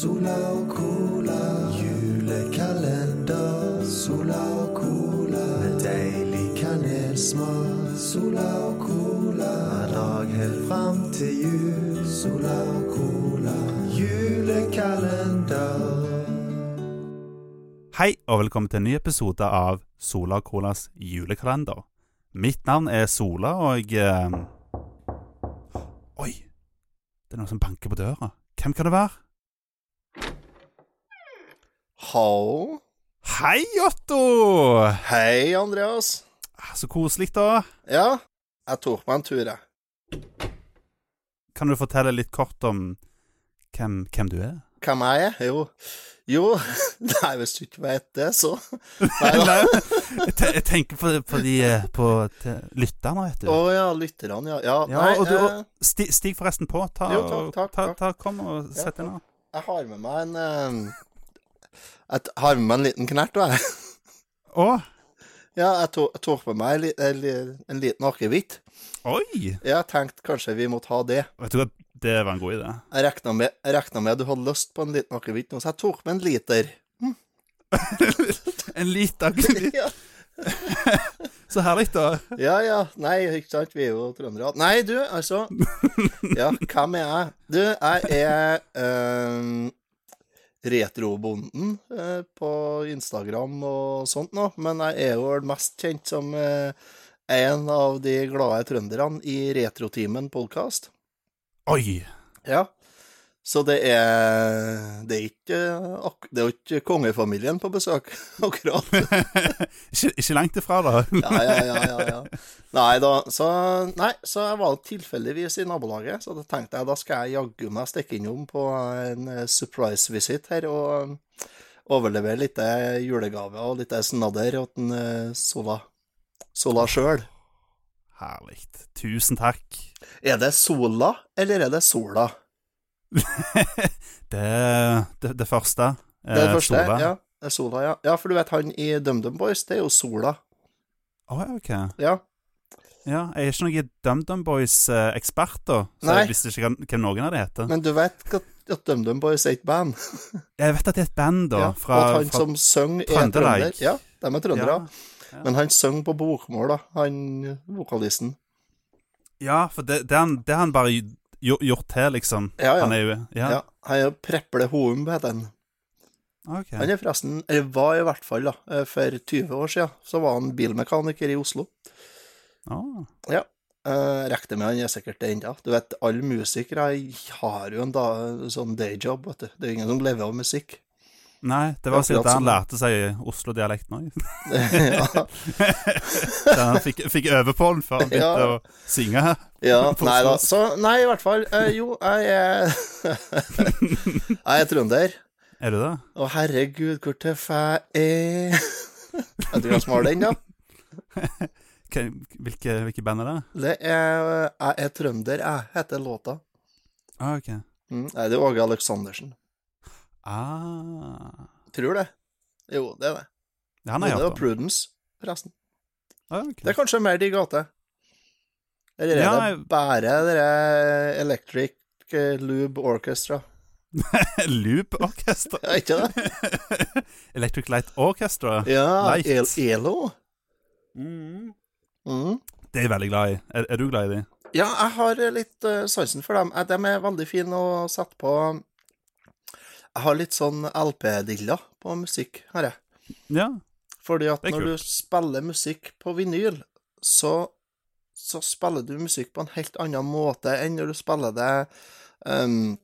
Sola og cola. Julekalender. Sola og cola. Med deilig kanelsmak. Sola og cola. Hver dag helt fram til jul. Sola og cola. Julekalender. Hei, og velkommen til en ny episode av Sola og Colas julekalender. Mitt navn er Sola, og eh, Oi! Det er noen som banker på døra. Hvem kan det være? Hallo. Hei, Otto! Hei, Andreas. Ah, Så koselig, da. Ja, jeg tok meg en tur, jeg. Kan du fortelle litt kort om hvem, hvem du er? Hvem jeg er? Jo, jo Nei, hvis du ikke vet det, så Nei da. Jeg, tenker på, på de eh, på lytterne, vet du. Å ja, lytterne, ja. Ja, Ja, nei, og du- eh, Sti, stig forresten på. Ta, Jo, takk, takk, ta, ta, kom og sett deg ned. jeg har med meg en eh, Jeg har med meg en liten knert, og jeg. Å! Ja, jeg tok, jeg tok med meg en, en, li- liten akevitt. Oi! Jeg tenkte kanskje vi måtte ha det. Vet du hva, det var en god idé. Jeg regna med, jeg regnet med du hadde lyst på en liten akevitt nå, så jeg tok med en liter. En liten Ja. Så herlig, da. Ja, ja. Nei, ikke sant, vi er jo trøndere. Nei, du, altså Ja, hvem er jeg? Du, jeg er eh, retrobonden eh, på Instagram og sånt nå, men jeg er jo mest kjent som eh, en av de glade trønderne i Retrotimen podkast. Oi! Ja. Så det er Det er ikke, det er ikke kongefamilien på besøk, akkurat. ikke, ikke langt ifra, da. Ja, ja, ja, ja, ja. Nei da, så, nei, så jeg var tilfeldigvis i nabolaget, så da tenkte jeg da skal jeg jaggu meg stikke innom på en eh, surprise visit her og um, overlevere litt julegave og litt eh, snadder til eh, Sola, Sola sjøl. Herlig. Tusen takk. Er det Sola, eller er det Sola? Det, det, det første. Er det eh, første, Sola. ja. Det er Sola, ja. Ja, for du vet han i DumDum Boys, det er jo Sola. Å, ja, ok. Ja. Ja, jeg er ikke noen DumDum Boys-ekspert, da. Så Nei. jeg visste ikke hva noen av de heter. Men du vet at, at DumDum Boys er et band? Jeg vet at det er et band, da. ja, fra, og at han som synger, er trønder. Ja, de er trøndere. ja, Men han synger på bokmål, da, han vokalisten. ja, for det, det, han, det han bare gjort, til, liksom. Ja, ja. Han er jo Ja, Ja. Han er Preple Houm, heter han. Okay. Han er forresten, eller var i hvert fall, da, eh, for 20 år siden, så var han bilmekaniker i Oslo. Ah. Ja. Uh, Regner med han er sikkert det ennå. Du vet, alle musikere har jo en da, sånn dayjob, vet du. Det er jo ingen som lever av musikk. Nei, det var sikkert han lærte seg Oslo-dialekten òg. han fikk, fikk øve på den før han begynte Ja. å synge. ja, nei da. Så, nei, i hvert fall. eh, jo, jeg er Jeg er trønder. Er du det? Å, herregud, hvor tøff jeg er. Vet du hvem som har den, da? Hvilke, hvilke band er det? Det er Jeg er trønder, jeg, heter låta. Ah, ok. Mm, nei, det er Åge Aleksandersen. Ah. Tror det. Jo, det er det. Han har det er hørt. Prudence, forresten. Ah, okay. Det er kanskje mer de gate. Eller er Ja, det jeg- bare det der Electric eh, Lube Orchestra? Loop Orchestra. Ja, ikke det? Electric Light Orchestra. Ja, Light. El Elo. Mm. Mm. Det er jeg veldig glad i. Er, er du glad i de? Ja, jeg har litt uh, sansen for dem. Eh, De er veldig fine å sette på Jeg har litt sånn LP-dilla på musikk, har jeg. Ja. Fordi at når kult. du spiller musikk på vinyl, så, så spiller du musikk på en helt annen måte enn når du spiller det um,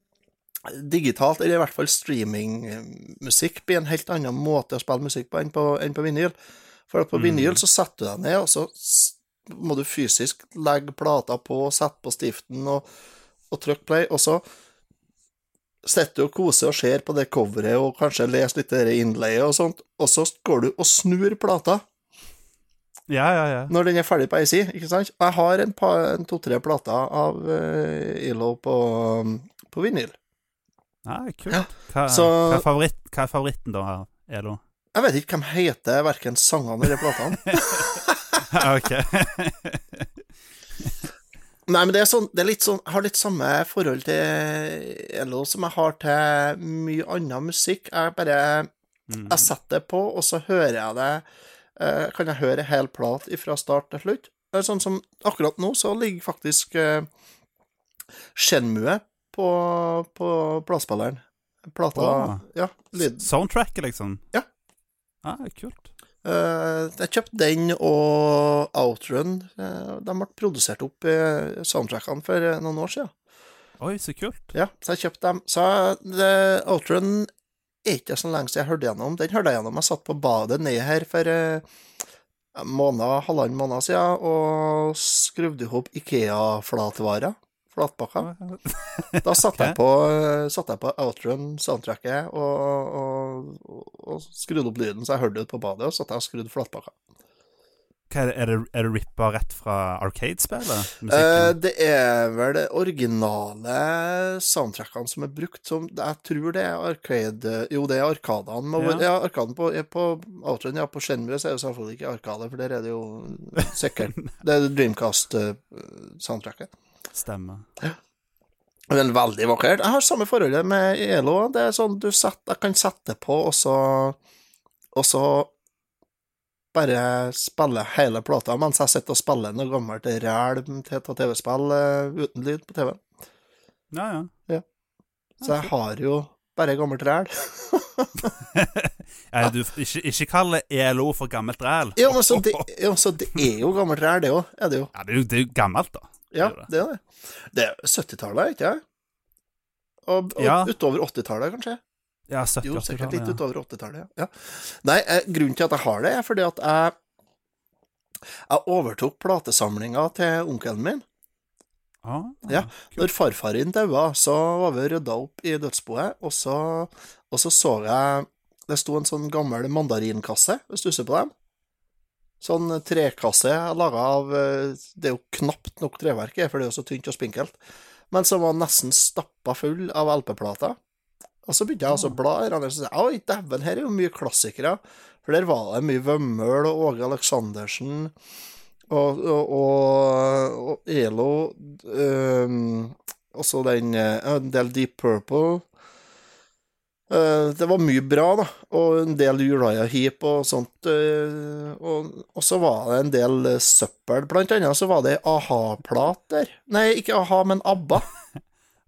digitalt, eller i hvert fall streamingmusikk blir en helt annen måte å spille musikk på enn på, enn på vinyl. For på Mm. vinyl så setter du deg ned, og så må du fysisk legge plata på, sette på stiften og, og trykke play, og så sitter og koser og ser på det coveret og kanskje leser litt det innleiet og sånt, og så går du og snur plata Ja, ja, ja. når den er ferdig på ei side, ikke sant? Jeg har en, en to-tre plater av uh, Ilo på, på vinyl. Nei, kult. Ja, Hva, så- hva, er favoritt, hva er favoritten da, Elo? Jeg vet ikke hvem heter verken sangene eller platene. ok. Nei, men det er, sånn, det er litt sånn Jeg har litt samme forhold til LO som jeg har til mye annen musikk. Jeg bare Mm. Jeg setter det på, og så hører jeg det uh, Kan jeg høre hel plat fra start til slutt. Det er sånn som Akkurat nå så ligger faktisk uh, Shenmue på, på platespilleren. Plata oh. Ja, lyd. Soundtracket, liksom? Ja. Ah, kult. Eh, jeg kjøpte den og Outrun. eh, de ble produsert opp i soundtrackene for eh, noen år siden. Oi, så kult. Ja, så jeg kjøpte dem. Så det, Outrun er ikke så lenge siden jeg hørte gjennom. Den hørte jeg gjennom. Jeg satt på badet nede her for uh, måned, halvannen måned siden og skrudde ihop Ikea-flatvarer. Flatpakker. Da satte jeg på, eh, satte jeg på outroen, soundtracket og, og, og, skrudde opp lyden, så jeg hørte det på badet, og satt jeg og skrudde flatpakker. Hva er det, er det, er det rippa rett fra Arcade-spillet? Eh, det er vel det originale soundtrackene som er brukt som Jeg tror det er Arcade Jo, det er Arkadene. Ja. Ja, Arkaden på, på Outrun, ja, på Shenmue så er det selvfølgelig ikke Arkade, for der er det jo sikkert Det er Dreamcast-soundtracket. Stemmer. Men veldig vakkert. Jeg har samme forholdet med ELO. Det er sånn du setter, jeg kan sette på, og så Og så bare spille hele plata mens jeg sitter og spiller noe gammelt ræl til et TV-spill eh, uten lyd på TV. Ja, ja. Så jeg har jo bare gammelt ræl. ja du, ikke, ikke kall ELO for gammelt ræl. Ja, men så det, jo, så det er jo gammelt ræl, det òg. Er det jo. Ja, det er jo, det er jo gammelt, da. Ja, Det er det det. Det er 70-tallet, ikke sant? Og, og Ja. utover 80-tallet, kanskje? Ja, 70 Jo, sikkert litt ja. utover 80-tallet, ja. ja. Nei, eh, grunnen til at jeg har det, er fordi at jeg Jeg overtok platesamlinga til onkelen min. Ah, Ja, Cool. Når farfar din daua, så var vi rydda opp i dødsboet, og så, og så så jeg Det sto en sånn gammel mandarinkasse, hvis du ser på dem. Sånn trekasse laga av eh, Det er jo knapt nok treverk, for det er jo så tynt og spinkelt. Men som var nesten stappa full av LP-plater. Og så begynte jeg altså å bla i den, og sa oi, dæven, her er jo mye klassikere. For der var det mye Vømmøl og Åge Aleksandersen og, og, og, og Elo um, Også den eh, En del Deep Purple. Eh, det var mye bra, da. Og en del Uriah Heap og sånt. eh, og, så var det en del eh, søppel. Blant annet så var det a-ha-plat der. Nei, ikke a-ha, men ABBA.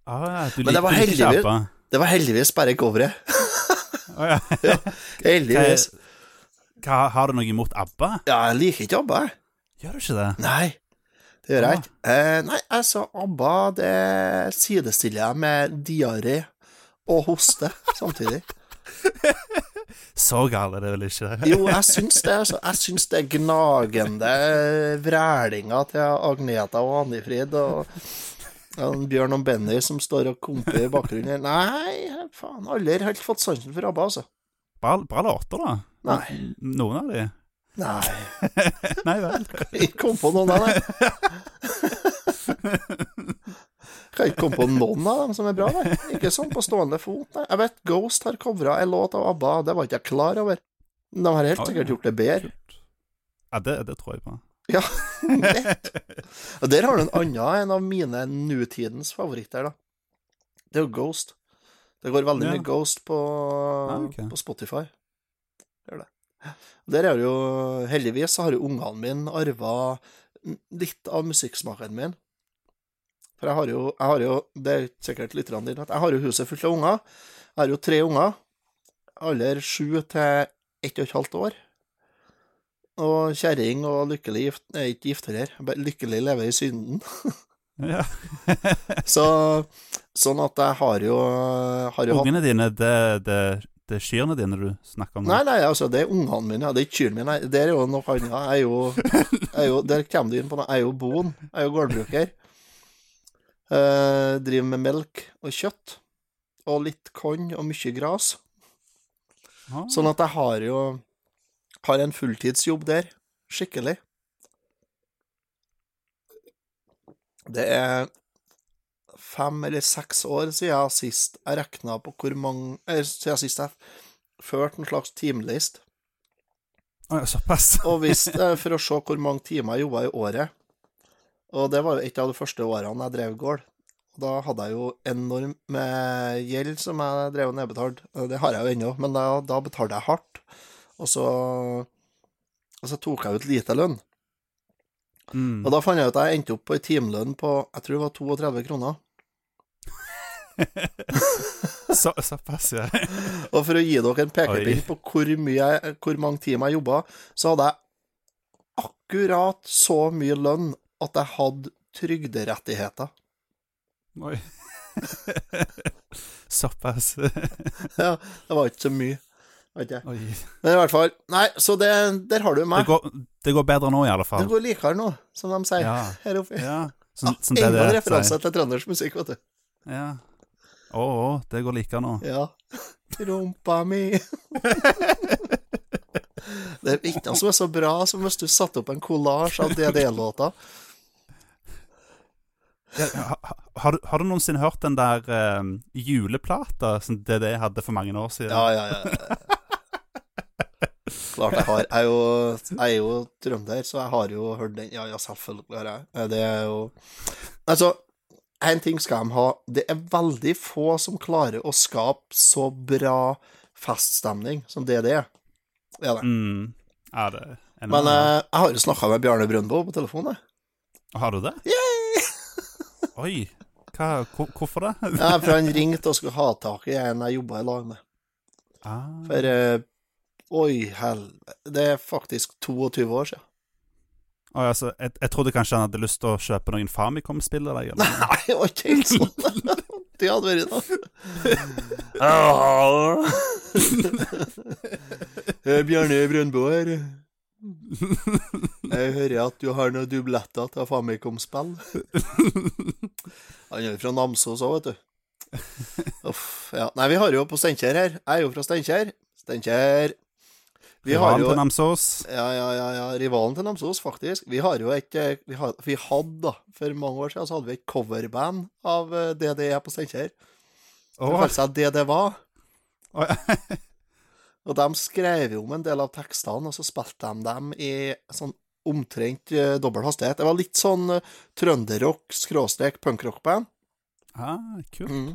Ah, ja, du Men det var heldigvis-. Det var heldigvis bare coveret. oh, ja. ja, Heldigvis. hva, har du noe imot ABBA? Ja, jeg liker ikke ABBA. Gjør du ikke det? Nei, det gjør jeg Ah. ikke. Eh, nei, altså, ABBA, det sidestiller jeg med diaré og hoste samtidig. Så galt er det vel ikke? Jo, jeg syns det. Altså, jeg syns det er gnagende vrælinga til Agneta og Annifrid og Bjørn og Benny som står og komper i bakgrunnen. Nei, faen, aldri helt fått sansen for ABBA, altså. Bra, bra låter, da. Nei. Noen av de. Nei, Nei vel. jeg kom på noen av dem. Kan ikke komme på noen av dem som er bra, nei. Ikke sånn på stående fot, nei. Jeg vet Ghost har covra en låt av ABBA, det var ikke jeg klar over. De har helt sikkert gjort det bedre. Ja, det, det tror jeg på. Ja, nett. Og der har du en annen, en av mine nutidens favoritter, da. Det er jo Ghost. Det går veldig Ja. mye Ghost på, ok. på Spotify. Gjør det. Der er det jo Heldigvis så har jo ungene mine arva litt av musikksmaken min. For jeg har jo, jeg har jo Det er sikkert litt dine at jeg har jo huset fullt av unger. Jeg har jo tre unger. Alder sju til ett og et halvt år. Og kjerring og lykkelig gift er ikke gift heller. Lykkelig lever i synden. Ja. Så Sånn at jeg har jo, har jo hatt Ungene dine, det, det, det er kyrne dine du snakker om? Nei, nei, altså, det er ungene mine, ja. Det er ikke kyrne mine. Det er jo noe annet. Jeg er jo, jeg er jo Der kommer du inn på noe. Jeg er jo boen. Jeg er jo gårdbruker. Eh, driver med melk og kjøtt. Og litt korn og mye gras. Ah, Sånn at jeg har jo Har en fulltidsjobb der. Skikkelig. Det er fem eller seks år siden sist jeg regna på hvor mange er, siden sist jeg førte en slags timelist. Såpass? Og hvis, eh, for å se hvor mange timer jeg jobba i året. Og det var jo et av de første årene jeg drev gård. Og da hadde jeg jo enormt med gjeld som jeg drev og nedbetalte. Det har jeg jo ennå, men da, da betalte jeg hardt. Og så, og så tok jeg ut lite lønn. Mm. Og da fant jeg ut at jeg endte opp på ei timelønn på jeg tror det var 32 kroner. Så, såpass, ja. Og for å gi dere en pekepinn på hvor, mye, hvor mange timer jeg jobba, så hadde jeg akkurat så mye lønn at jeg hadde trygderettigheter. Oi. Såpass. Ja, det var ikke så mye. Okay. Men i hvert fall Nei, så det, der har du Det meg. går, det går bedre nå, i alle fall. Det går likere nå, som de sier Ja. her oppe. Ja. Sånn, sånn Enda en referanse sier. til trøndersk musikk, vet du. Ja. Å, å, det går like nå. Ja. Rumpa mi Det er ikke noe som er så bra som hvis du satte opp en kollasj av DD-låter. Ja, ha- har, har du noensinne hørt den der eh, juleplata som DD hadde for mange år siden? Ja, ja, ja. Klart jeg har. Jeg er jo, jeg er jo trønder, så jeg har jo hørt den. Ja, ja, selvfølgelig har jeg. Det er jo Altså, én ting skal de ha. Det er veldig få som klarer å skape så bra feststemning som DD det er. Det er det. Mm. Ja, det er Men eh, jeg har jo snakka med Bjarne Brøndbo på telefonen, jeg. Har du det? Oi. Hva, hvor, hvorfor det? Ja, for han ringte og skulle ha tak i en jeg jobba i lag med. Ah. For uh, Oi, helvete. Det er faktisk 22 år siden. Oi, altså, jeg, jeg trodde kanskje han hadde lyst til å kjøpe noen Famicom-spill av deg? Nei, det var ikke helt sånn. Det hadde vært noe. Hei, Bjarne Brøndbo her. Jeg hører at du har noen dubletter til Famicom-spill. Han er fra Namsos òg, vet du. Uff, ja. Nei, vi har jo på Steinkjer her. Jeg er jo fra Steinkjer. Steinkjer. Vi Rivalen jo til Namsos. ja, ja, ja, ja. Rivalen til Namsos, faktisk. Vi har jo et eh, Vi, har, vi hadde, da, for mange år siden, så hadde vi et coverband av eh, DDE på Steinkjer. Det Åh, kalte seg DDVA. Oi. Og de skrev jo om en del av tekstene, og så spilte de dem i sånn omtrent uh, dobbel hastighet. Det var litt sånn uh, trønderrock, skråstrek, punkrockband. ah, kult. Mm.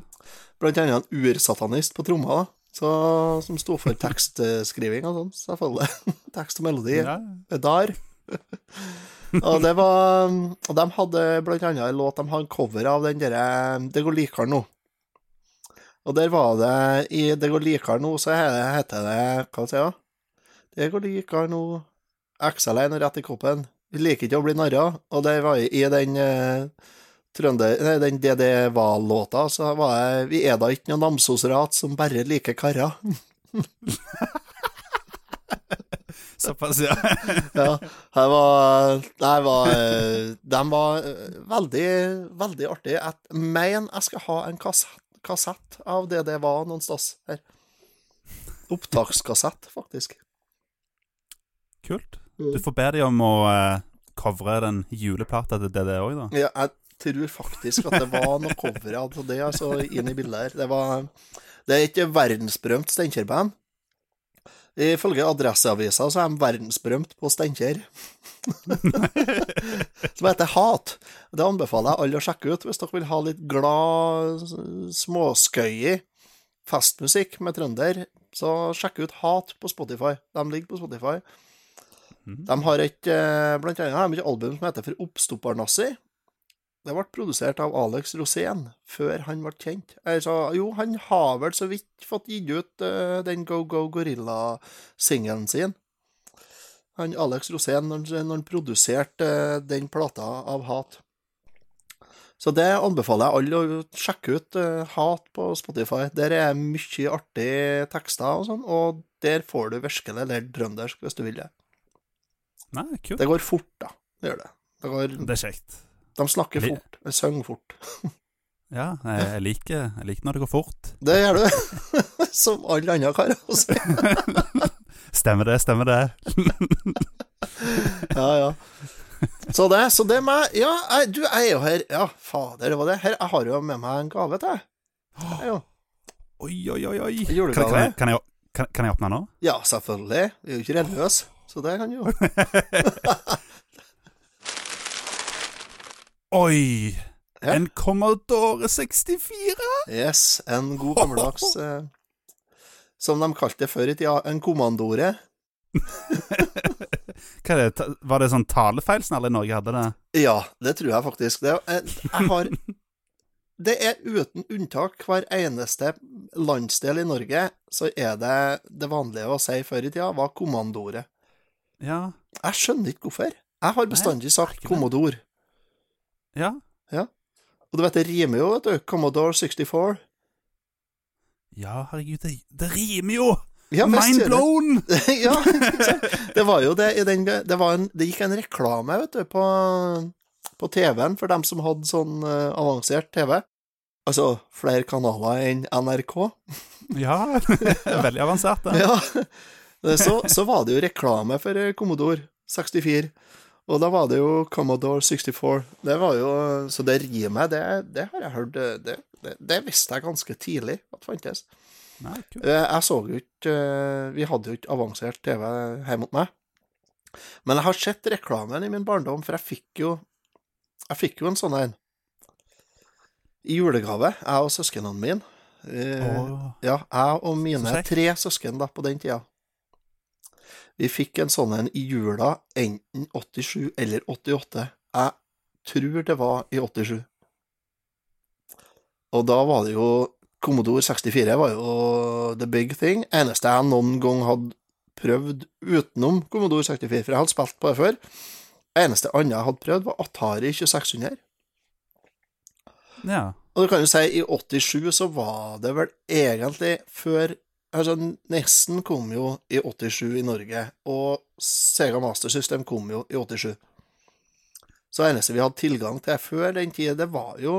Blant annet en ursatanist på tromma. Så, som sto for tekstskriving og sånn, selvfølgelig. Tekst og melodi. Ja. Der. og det var Og de hadde blant annet en låt De hadde cover av den derre Det går likere nå. Og der var det I Det går likere nå, så heter det Hva sier jeg? Det går likere nå XL1 og rett i koppen. Vi liker ikke å bli narra. Og det var i, i den uh, trønder... Nei, den DD-Val-låta, så var det Vi er da ikke noe Namsos-rat som bare liker karer. Såpass, ja. Ja, her var Nei, var De var eh, veldig, veldig artig. Jeg mener jeg skal ha en kassett, kassett av det det var noen stas her. Opptakskassett, faktisk. Kult. Du får be dem om å uh, covre den juleplata til DD òg, da. Ja, jeg tror faktisk at det var noe cover av det altså, inn i bildet her. Det var Det er ikke verdensberømt Steinkjer-band. Ifølge Adresseavisa så er de verdensberømt på Steinkjer. Som heter Hat. Det anbefaler jeg alle å sjekke ut hvis dere vil ha litt glad, småskøyig festmusikk med trønder. Så sjekk ut Hat på Spotify. De ligger på Spotify. De har et eh, blant annet har de et album som heter For Oppstopparnassi. Det ble produsert av Alex Rosén før han ble kjent. Altså, jo, han har vel så vidt fått gitt ut uh, den Go Go Gorilla-singelen sin. Han Alex Rosén, når, han- produserte uh, den plata av Hat. Så det anbefaler jeg alle å sjekke ut eh, Hat på Spotify. Der er mye artige tekster og sånn, og der får du virkelig lært trøndersk hvis du vil det. Nei, kult. Det går fort, da. Det gjør det. det går, Det er kjekt. de snakker fort. De synger fort. Ja, jeg, liker, jeg liker når det går fort. Det gjør du. Som alle andre karer. også. Stemmer det, stemmer det. Ja, ja. Så det, så det med Ja, jeg, du, jeg er jo her Ja, fader, det var det. Her, jeg har jo med meg en gave til deg. Jeg Oi, oi, oi. oi. Kan, kan, jeg, kan, jeg, kan, kan jeg åpne nå? Ja, selvfølgelig. Vi er jo ikke religiøse, så det kan jo Oi! Ja. En Commodore 64? Yes, en god gammeldags eh, Som de kalte det før i tida, en kommandore. Hva er det? Var det sånn talefeil alle i Norge hadde det? Ja, det tror jeg faktisk. Det, jeg, jeg har Det er uten unntak hver eneste landsdel i Norge, så er det det vanlige å si før i tida, var kommandoret Ja. Jeg skjønner ikke hvorfor. Jeg har bestandig sagt kommodor. Ja. Ja. Og du vet, det rimer jo, vet du. Commodore 64. Ja, herregud, det, det rimer jo! Ja, Mind blown! ja. Det var jo det i den Det, var en, det gikk en reklame, vet du, på, på TV-en for dem som hadde sånn uh, avansert TV. Altså flere kanaler enn NRK. Ja, veldig avansert, det. Ja. Så, så var det jo reklame for eh, Commodore 64. Og da var det jo Commodore 64. Det var jo Så det rimet, det, det har jeg hørt det, det, det visste jeg ganske tidlig at fantes. Nei, kult. Eh, Jeg så jo ikke eh, Vi hadde jo ikke avansert TV hjemme hos meg. Men jeg har sett reklamen i min barndom, for jeg fikk jo Jeg fikk jo en sånn en i julegave, jeg og søsknene mine. Oh. Ja, jeg og mine tre søsken da, på den tida. Vi fikk en sånn en i jula, enten 87 eller 88. Jeg tror det var i 87. Og da var det jo Commodore 64 var jo the big thing. Eneste jeg noen gang hadde prøvd utenom Commodore 64, for jeg hadde spilt på det før. Eneste andre jeg hadde prøvd, var Atari 2600. Ja. Og du kan jo si, i 87 så var det vel egentlig før Altså, Nesten kom jo i 87 i Norge, og Sega Master System kom jo i 87. Så det eneste vi hadde tilgang til før den tid, det var jo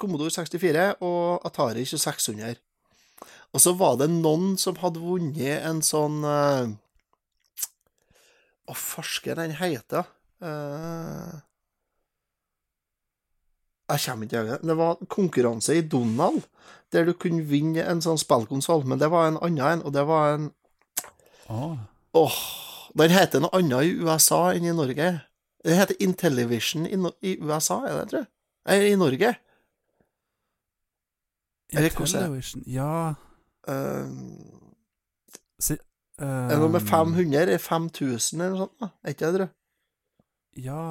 Commodore 64 og Atari 2600. Og så var det noen som hadde vunnet en sånn eh, Hva farsker den heter? Uh, jeg kommer ikke til det. Det var konkurranse i Donald, der du kunne vinne en sånn spillkonsoll, men det var en annen en, og det var en Åh. Åh, den heter noe annet i USA enn i Norge. Den heter Intellivision i, no i USA, er det, tror jeg? Eller i Norge. Det? Television. Ja Uh, si, er det noe med ehm, 500 eller 5000 eller noe sånt? da? Er ikke det, tror jeg? Ja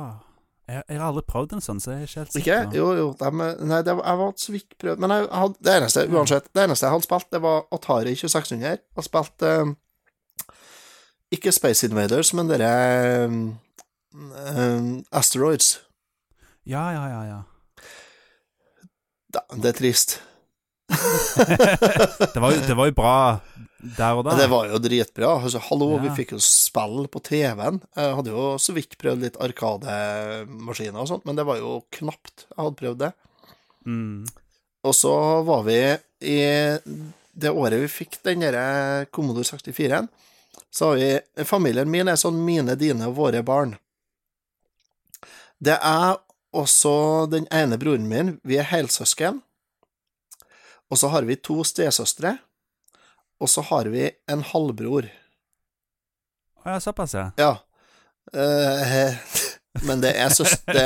jeg, jeg har aldri prøvd en sånn, så jeg er ikke helt Ikke? Jo, jo. De, nei, det jeg var så vidt prøvd Men jeg hadde, det eneste, uansett, det eneste jeg hadde spilt, det var Atari 2600. Jeg hadde spilt eh, Ikke Space Invaders, men dere eh, Asteroids. Ja, ja, ja. ja. Da, det er trist. Det var, jo, det var jo bra der og da. Det var jo dritbra. Altså, hallo, Ja. vi fikk jo spill på TV-en. Jeg hadde jo så vidt prøvd litt Arkademaskiner og sånt, men det var jo knapt jeg hadde prøvd det. Mm. Og så var vi i det året vi fikk den derre Commodore 64-en, så har vi Familien min er sånn mine, dine og våre barn. Det er også den ene broren min. Vi er helsøsken. Og så har vi to stesøstre. Og så har vi en halvbror. Å ja, såpass, ja. Ja. Uh, men det er søstre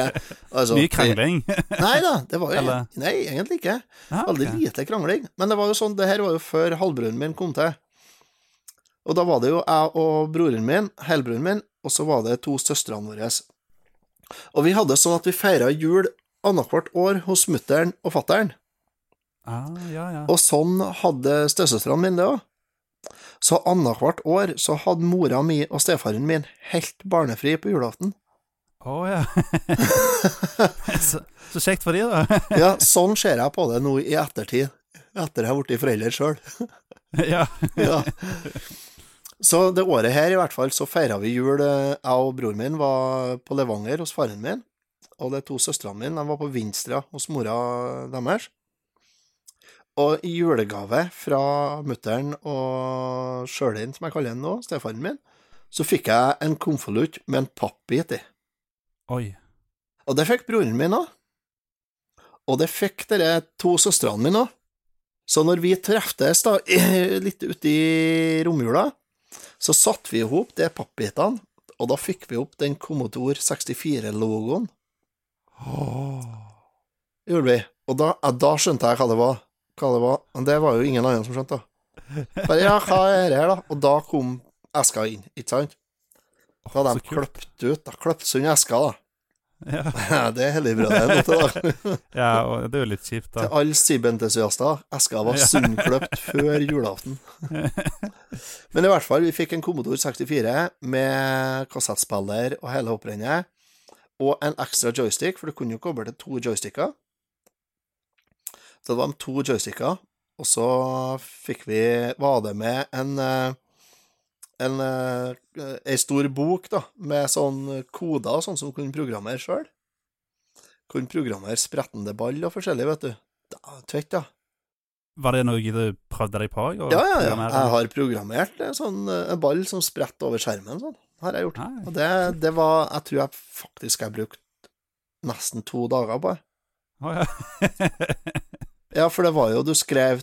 altså, Mye krangling. Nei da, det var jo Eller? Nei, egentlig ikke. Ah, Veldig okay. lite krangling. Men det var jo sånn, det her var jo før halvbroren min kom til. Og da var det jo jeg og broren min, helbroren min, og så var det to søstrene våre. Og vi hadde sånn at vi feira jul annethvert år hos mutter'n og fatter'n. Ah, ja, ja. Og sånn hadde stesøstrene mine det òg. Så annethvert år så hadde mora mi og stefaren min helt barnefri på julaften. Å ja. så, så kjekt for de, da. Ja, sånn ser jeg på det nå i ettertid. Etter jeg har blitt forelder sjøl. ja. Ja. Så det året her, i hvert fall, så feira vi jul. eh, Jeg og broren min var på Levanger hos faren min, og de to søstrene mine de var på Vinstra hos mora deres. Og i julegave fra mutter'n og Sjølin, som jeg kaller henne nå, stefaren min, så fikk jeg en konvolutt med en pappbit i. Oi. Og det fikk broren min òg. Og det fikk dere to søstrene mine òg. Så når vi treftes da, litt ute i romjula, så satte vi i hop de pappbitene, og da fikk vi opp den Commodore 64-logoen. Gjorde vi. Og da, da skjønte jeg hva det var. Hva det var. Men det var jo ingen andre som skjønte. Bare, ja, hva er det her, da? Og da kom eska inn, ikke sant? Da hadde de kløpt ut. Da kløpte hun eska, da. Ja. Det er helligbrødet nå til da. ja, og det er jo litt kjipt, da. Til alle SIB-entusiaster. Eska var Ja. sunnkløpt før julaften. Men i hvert fall, vi fikk en Commodore 64 med kassettspiller og hele hopprennet, og en ekstra joystick, for du kunne jo koble til to joysticker. Så det var med to joysticker, og så fikk vi Var det med en en eh, stor bok, da, med sånn koder og sånn som kunne programmere sjøl. Kunne programmere sprettende ball og forskjellig, vet du. Da, Tvett, da. Var det noe du prøvde deg på? Ja, ja, ja. Jeg har programmert en sånn eh, en ball som spretter over skjermen. Sånn. Har jeg gjort. Nei. Og det, det var Jeg tror jeg faktisk jeg brukte nesten to dager på det. Oh, ja. Ja, for det var jo du skrev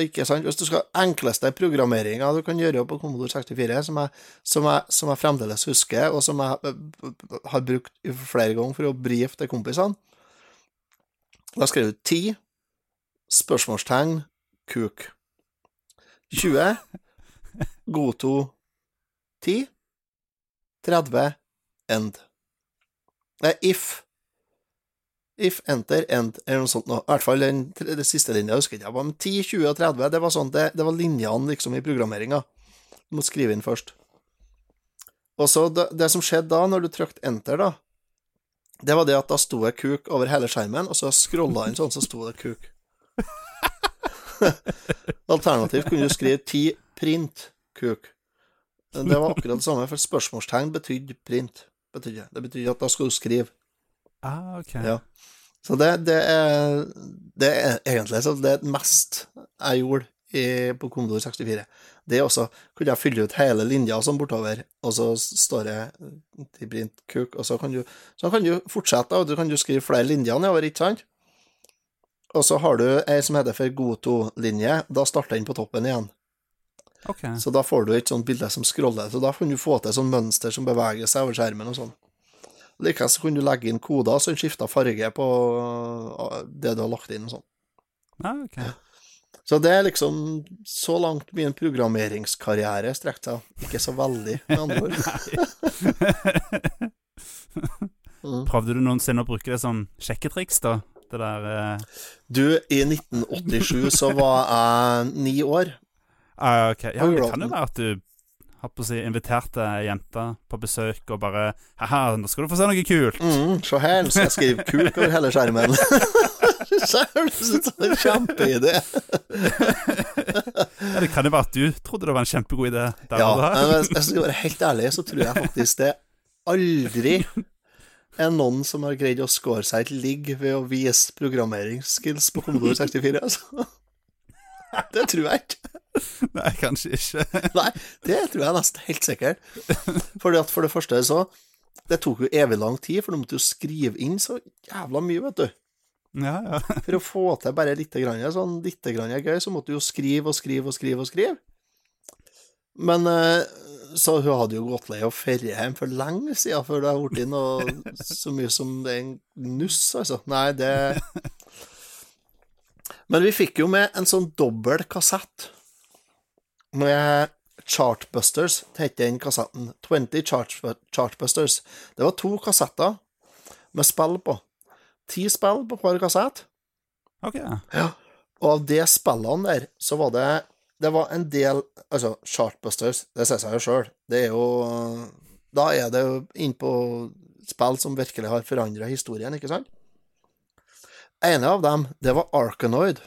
Ikke sant? Hvis du skal enkleste programmeringa du kan gjøre på Commodore 64, som jeg, som jeg, som jeg fremdeles husker, og som jeg eh, har brukt flere ganger for å brife til kompisene Da skrev du 10, spørsmålstegn, kuk. 20, godto 10, 30, end. Det er if. If, enter, end, eller noe sånt noe. I hvert fall den, det siste linja husker jeg ikke. Men 10, 20 og 30, det var sånn, det, det var linjene liksom i programmeringa. Du må skrive inn først. Og så det, det som skjedde da, når du trykte enter, da, det var det at da sto det kuk over hele skjermen, og så scrolla inn sånn, så sto det kuk. Alternativt kunne du skrive 10 print kuk. Det var akkurat det samme, for spørsmålstegn betydde print. Betydde. Det betydde at da skal du skrive. Ah, ok. Ja. Så det, det er Det er egentlig så det mest jeg gjorde i, på Commodore 64. Det også kunne jeg fylle ut hele linja sånn bortover, og så står det til print kuk, og så kan du, så kan du fortsette, og du kan jo skrive flere linjer nedover, ikke sant? Og så har du ei som heter for Goto-linje, da starter den på toppen igjen. Okay. Så da får du et sånt bilde som scroller, så da kan du få til sånn mønster som beveger seg over skjermen og sånn. Likevel kan du legge inn koder så den skifter farge på uh, det du har lagt inn og sånn. Ah, okay. Så det er liksom så langt min programmeringskarriere strekte seg. Ikke så veldig, med andre ord. Mm. Prøvde du noensinne å bruke det som sjekketriks, da? Det der eh... Du, i 1987 så var jeg ni år. ah, okay. Ja, det kan jo være at du holdt på å si, inviterte jenter på besøk og bare Haha, nå skal du få se noe kult. Mm, se her, skal jeg skrive kuk over hele skjermen. Kjempeidé. Ja, det kan jo være at du trodde det var en kjempegod idé. Ja, men hvis jeg skal være helt ærlig, så tror jeg faktisk det aldri er noen som har greid å score seg et ligg ved å vise programmeringsskills på Commodore 64. Altså. Det tror jeg ikke. Nei, kanskje ikke. Nei, det tror jeg nesten helt sikkert. Fordi at for det første så Det tok jo evig lang tid, for du måtte jo skrive inn så jævla mye, vet du. Ja, ja. For å få til bare lite grann, sånn lite grann gøy, så måtte du jo skrive og skrive og skrive og skrive. Men eh, så hun hadde jo gått lei av ferie hjem for lenge siden før det har blitt noe så mye som det er en nuss, altså. Nei, det Men vi fikk jo med en sånn dobbel kassett med Chartbusters, det het den kassetten. 20 Chart, Chartbusters. Det var to kassetter med spill på. Ti spill på hver kassett. Ok. Ja. Og av de spillene der, så var det Det var en del Altså, Chartbusters, det sier seg jo sjøl. Det er jo Da er det jo innpå spill som virkelig har forandra historien, ikke sant? En av dem, det var Arkanoid.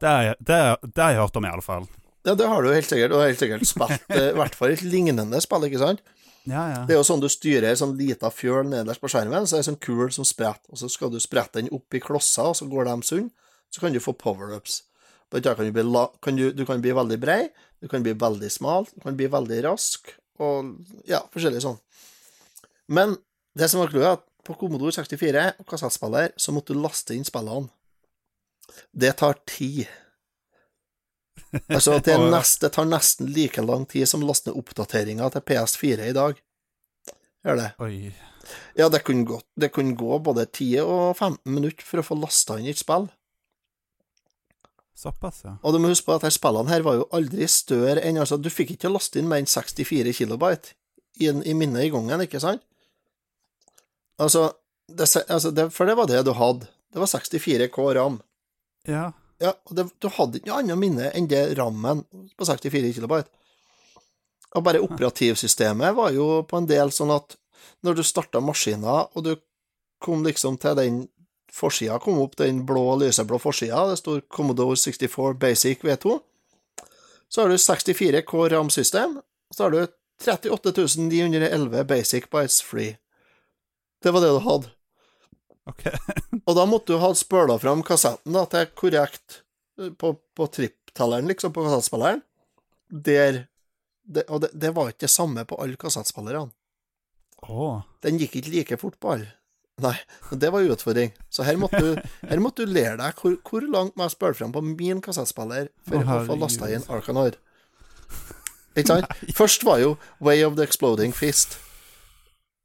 Jeg- det har jeg hørt om, i alle fall. Ja, det har du helt sikkert. Du har helt sikkert spilt eh, i hvert fall et lignende spill, ikke sant? Ja, ja. Det er jo sånn du styrer ei sånn lita fjøl nederst på skjermen, så er det sånn kul som spretter, og så skal du sprette den opp i klosser, og så går de sunn, så kan du få power-ups. Kan du, kan du, du kan bli veldig brei, du kan bli veldig smal, du kan bli veldig rask, og ja, forskjellig sånn. Men det som var clouet, er at på Commodore 64 og kassettspiller så måtte du laste inn spillene. Det tar tid. Altså, det, nest, det tar nesten like lang tid som å laste ned oppdateringa til PS4 i dag. Gjør det. Oi. Ja, det kunne, gå, det kunne gå både 10 og 15 minutter for å få lasta inn et spill. Såpass, ja. Og du må huske på at her spillene her var jo aldri større enn altså, Du fikk ikke laste inn mer enn 64 kilobyte i, i minnet i gangen, ikke sant? Altså, det, altså det, For det var det du hadde. Det var 64 K ram. Ja. Ja, og det, du hadde ikke noe annet minne enn det rammen på 64 kB. Og bare operativsystemet var jo på en del sånn at når du starta maskina, og du kom liksom til den forsida, kom opp den blå, lyseblå forsida, det står Commodore 64 Basic V2, så har du 64 K RAM-system, så har du 38 911 Basic Bites Free. Det var det du hadde. OK. Og da måtte du ha spøla fram kassetten da, til korrekt eh, på, på tripptelleren, liksom, på kassettspilleren. Der det, Og det, det var ikke det samme på alle kassettspillerne. Oh. Den gikk ikke like fort på alle. Nei, det var utfordring. Så her måtte du, her måtte du lære deg hvor, hvor langt må jeg spille fram på min kassettspiller for Å, å få lasta inn Arkanoid. Ikke sant? Først var jo Way of the Exploding Fist.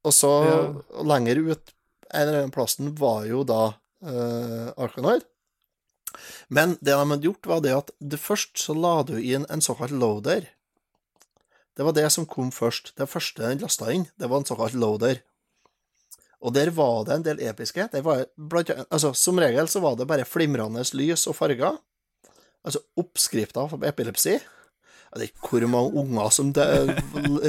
Og så Ja. lenger ut en eller annen plassen var jo da uh, Arkanoid. Men det de hadde gjort, var det at det først så la du inn en såkalt loader. Det var det som kom først. Det første den lasta inn, det var en såkalt loader. Og der var det en del episke. Var blant, altså, som regel så var det bare flimrende lys og farger. Altså oppskrifter for epilepsi. Jeg vet ikke hvor mange unger som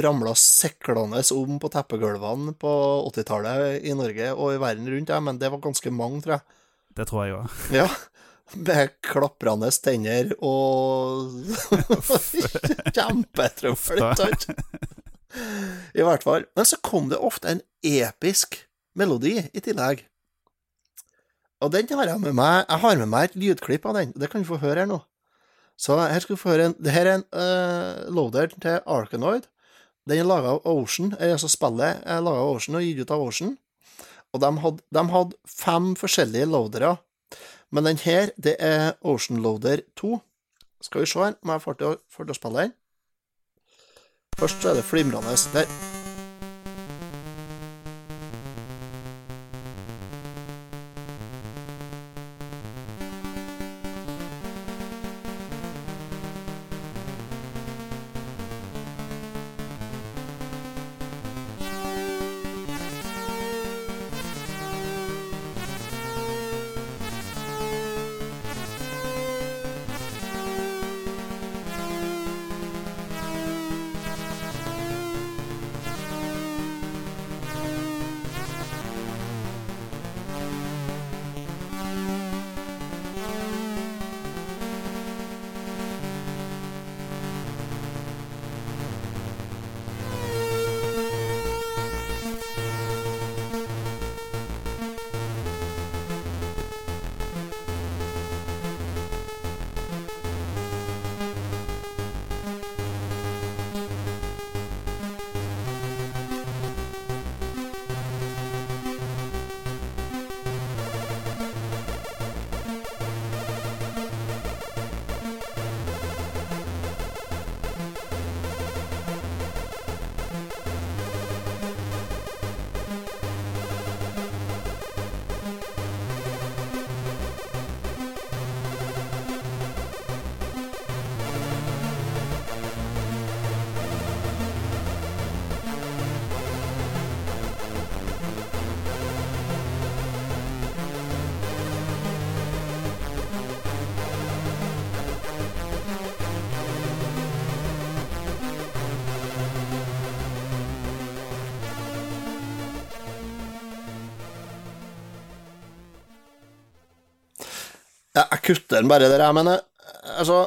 ramla seklende om på teppegulvene på 80-tallet i Norge og i verden rundt, ja, men det var ganske mange, tror jeg. Det tror jeg òg. Ja. Med klaprende tenner og Kjempetrøbbel, ikke sant? I hvert fall. Men så kom det ofte en episk melodi i tillegg. Og den har jeg med meg. Jeg har med meg et lydklipp av den. Det kan du få høre her nå. Så her skal vi få høre en Det her er en uh, loader til Arkanoid. Den er laga av Ocean. eh, Altså spillet er laga av Ocean og gitt ut av Ocean. Og de hadde, de hadde fem forskjellige loadere. Men den her, det er Ocean Loader 2. Skal vi se her, må jeg får til å- spille den. Først så er det flimrende der. Kutter den bare der, jeg, men eh, altså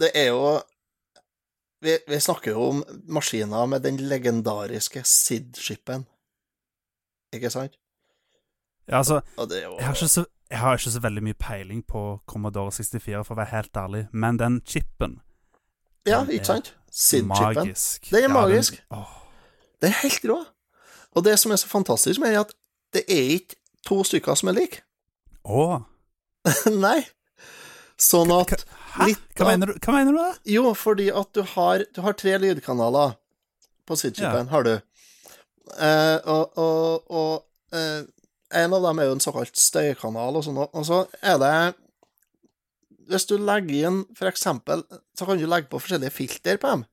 Det er jo vi, vi snakker jo om maskiner med den legendariske SID-skipen, ikke sant? Ja, altså, jo jeg har, ikke så, jeg har ikke så veldig mye peiling på Commodore 64, for å være helt ærlig, men den chipen Ja, den ikke sant? SID-chipen. Magisk. Den er Ja, magisk. oh. Den er helt rå. Og det som er så fantastisk med den, er at det er ikke to stykker som er like. åh. Nei. Sånn at Hæ? Hva mener, du, hva mener du da? Jo, fordi at du har, du har tre lydkanaler på Sidchipen, ja. har du. Eh, og og, og eh, en av dem er jo en såkalt støykanal og sånn, og så er det Hvis du legger inn, for eksempel, så kan du legge på forskjellige filter på dem.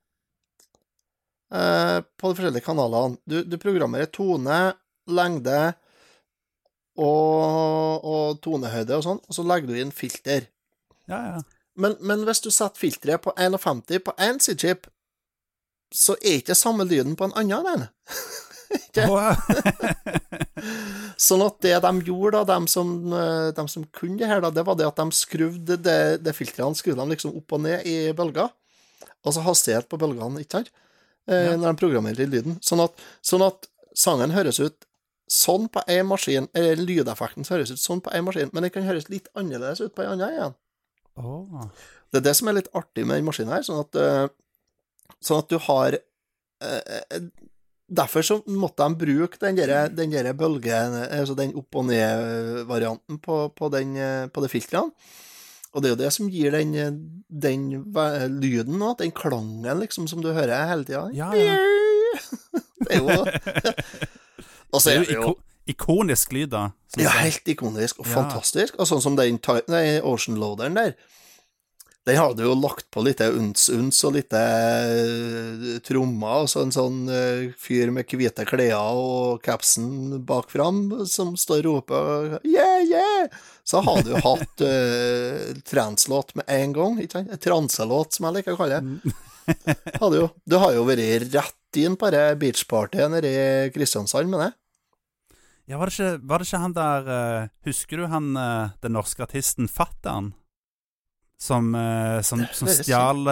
Eh, på de forskjellige kanalene. Du, du programmerer tone, lengde og, og tonehøyde og sånn, og så legger du inn filter. Ja, ja. Men, men hvis du setter filteret på 51 på én sidechip, så er ikke samme lyden på en annen den. Sånn at det de gjorde, da, de som, eh, de som kunne det her, da, det var det at de skrudde det, det filteret skrudde de liksom opp og ned i bølger. Altså hastighet på bølgene, ikke sant? Eh, Ja. Når de programmerer lyden. Sånn at, sånn at sangen høres ut sånn på én maskin, eller lydeffekten høres ut sånn på én maskin, men den kan høres litt annerledes ut på en annen igjen. Oh. Det er det som er litt artig med den maskinen her, sånn at, eh, sånn at du har eh, eh, Derfor så måtte de bruke den der, den der bølgen, altså den opp og ned-varianten på, på, den, eh, på de filtrene. Og det er jo det som gir den, eh, den lyden nå, den klangen liksom som du hører hele tida. Ja, ja. Det er jo Og så er det jo ikonisk lyd, da. ja, helt ikonisk og Ja. fantastisk. Og sånn som den, nei, Ocean Loaderen der. Den hadde jo lagt på litt uns-uns og litt eh, trommer, og så en sånn uh, fyr med hvite klær og capsen bak fram som står og roper yeah, yeah! Så hadde du hatt uh, translåt med en gang, ikke sant? Transelåt, som jeg liker å kalle det. Hadde jo, du har jo vært rett inn på det beachpartyet nede i Kristiansand med det. Ja, var det, ikke, var det ikke han der uh, Husker du han uh, den norske artisten Fattern? Som, uh, som, som stjal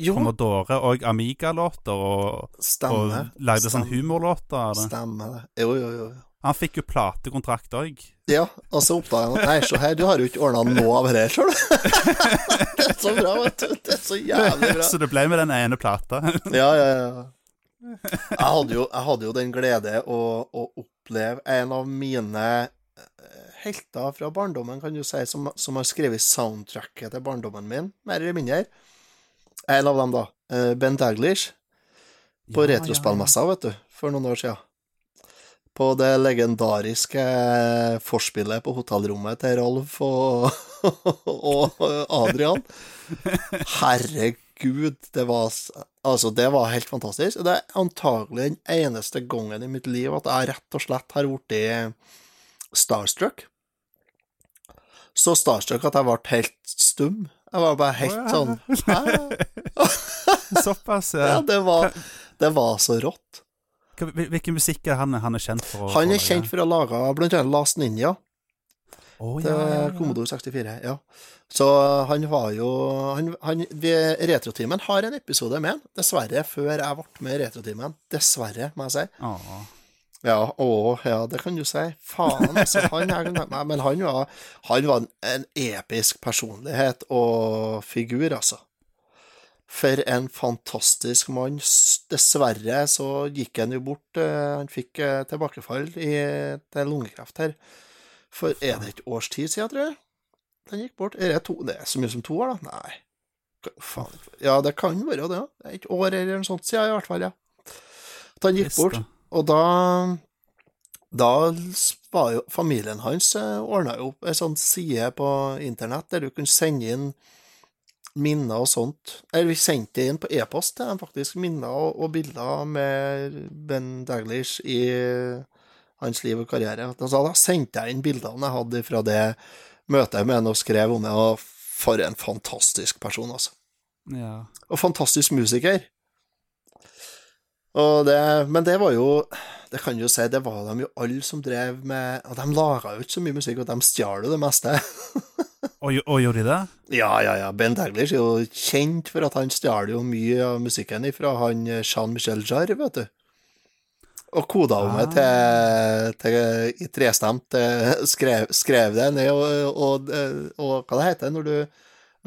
Commodore og Amiga-låter og, og lagde sånn humorlåter av det. Stemmer det. Jo, jo, jo. Han fikk jo platekontrakt òg. Ja, og så oppdaga at, Nei, se her, du har jo ikke ordna noe av det her, du. det er så bra, vet du. Det er så jævlig bra. Så det ble med den ene plata. Ja, ja, ja. Jeg hadde jo, jeg hadde jo den glede å, å oppleve en av mine eh, helter fra barndommen, kan du si, som, som har skrevet soundtracket til barndommen min, mer eller mindre. En av dem, da. eh, Ben Daglish. På Ja, retrospillmessa, vet du, for noen år siden. På det legendariske forspillet på hotellrommet til Rolf og, og Adrian. Herregud, det var Altså, det var helt fantastisk. Det er antagelig den eneste gangen i mitt liv at jeg rett og slett har blitt starstruck. Så starstruck at jeg ble helt stum. Jeg var bare helt sånn? Såpass, Ja, ja. det var, det var så rått. Hvilken musikk er han, han er kjent for? å- Han er kjent for å lage blant annet Last Ninja Til ja, ja, ja. Commodore 64. Ja. Så han var jo han, han, Retrotimen har en episode med han, dessverre, før jeg ble med i Retrotimen. Dessverre, må jeg si. Oh. Ja, å, ja, det kan du si. Faen, altså. Han er, men han var, han var en, en episk personlighet og figur, altså. For en fantastisk mann. Dessverre så gikk han jo bort. eh, Han fikk eh, tilbakefall i, til lungekreft her. For er det et års tid siden, tror jeg? Den gikk bort. Er det, to, det er så mye som to år, da? Nei. Faen. Ja, det kan være det. Det er Et år eller noe sånt siden, i hvert fall, ja. At han gikk bort. Og da Da var jo familien hans ordna jo opp ei sånn side på internett der du kunne sende inn minner og sånt. Eller vi sendte inn på e-post til dem, faktisk. Minner og, og bilder med Ben Daglish i hans liv og karriere. Altså, da sendte jeg inn bildene jeg hadde fra det møtet med ham og skrev om det, og for en fantastisk person, altså. Ja. Og fantastisk musiker. Og det, men det var jo Det kan jo si, det var de jo alle som drev med Og de laga jo ikke så mye musikk, og de stjal jo det meste. Og, og gjorde de det? Ja, ja, ja. Ben Daglish er jo kjent for at han stjal jo mye av musikken fra han eh, Jean-Michel Jarre, vet du. Og koda om det til, til i trestemt skrev, skrev det ned, og, og, og, hva det heter når du,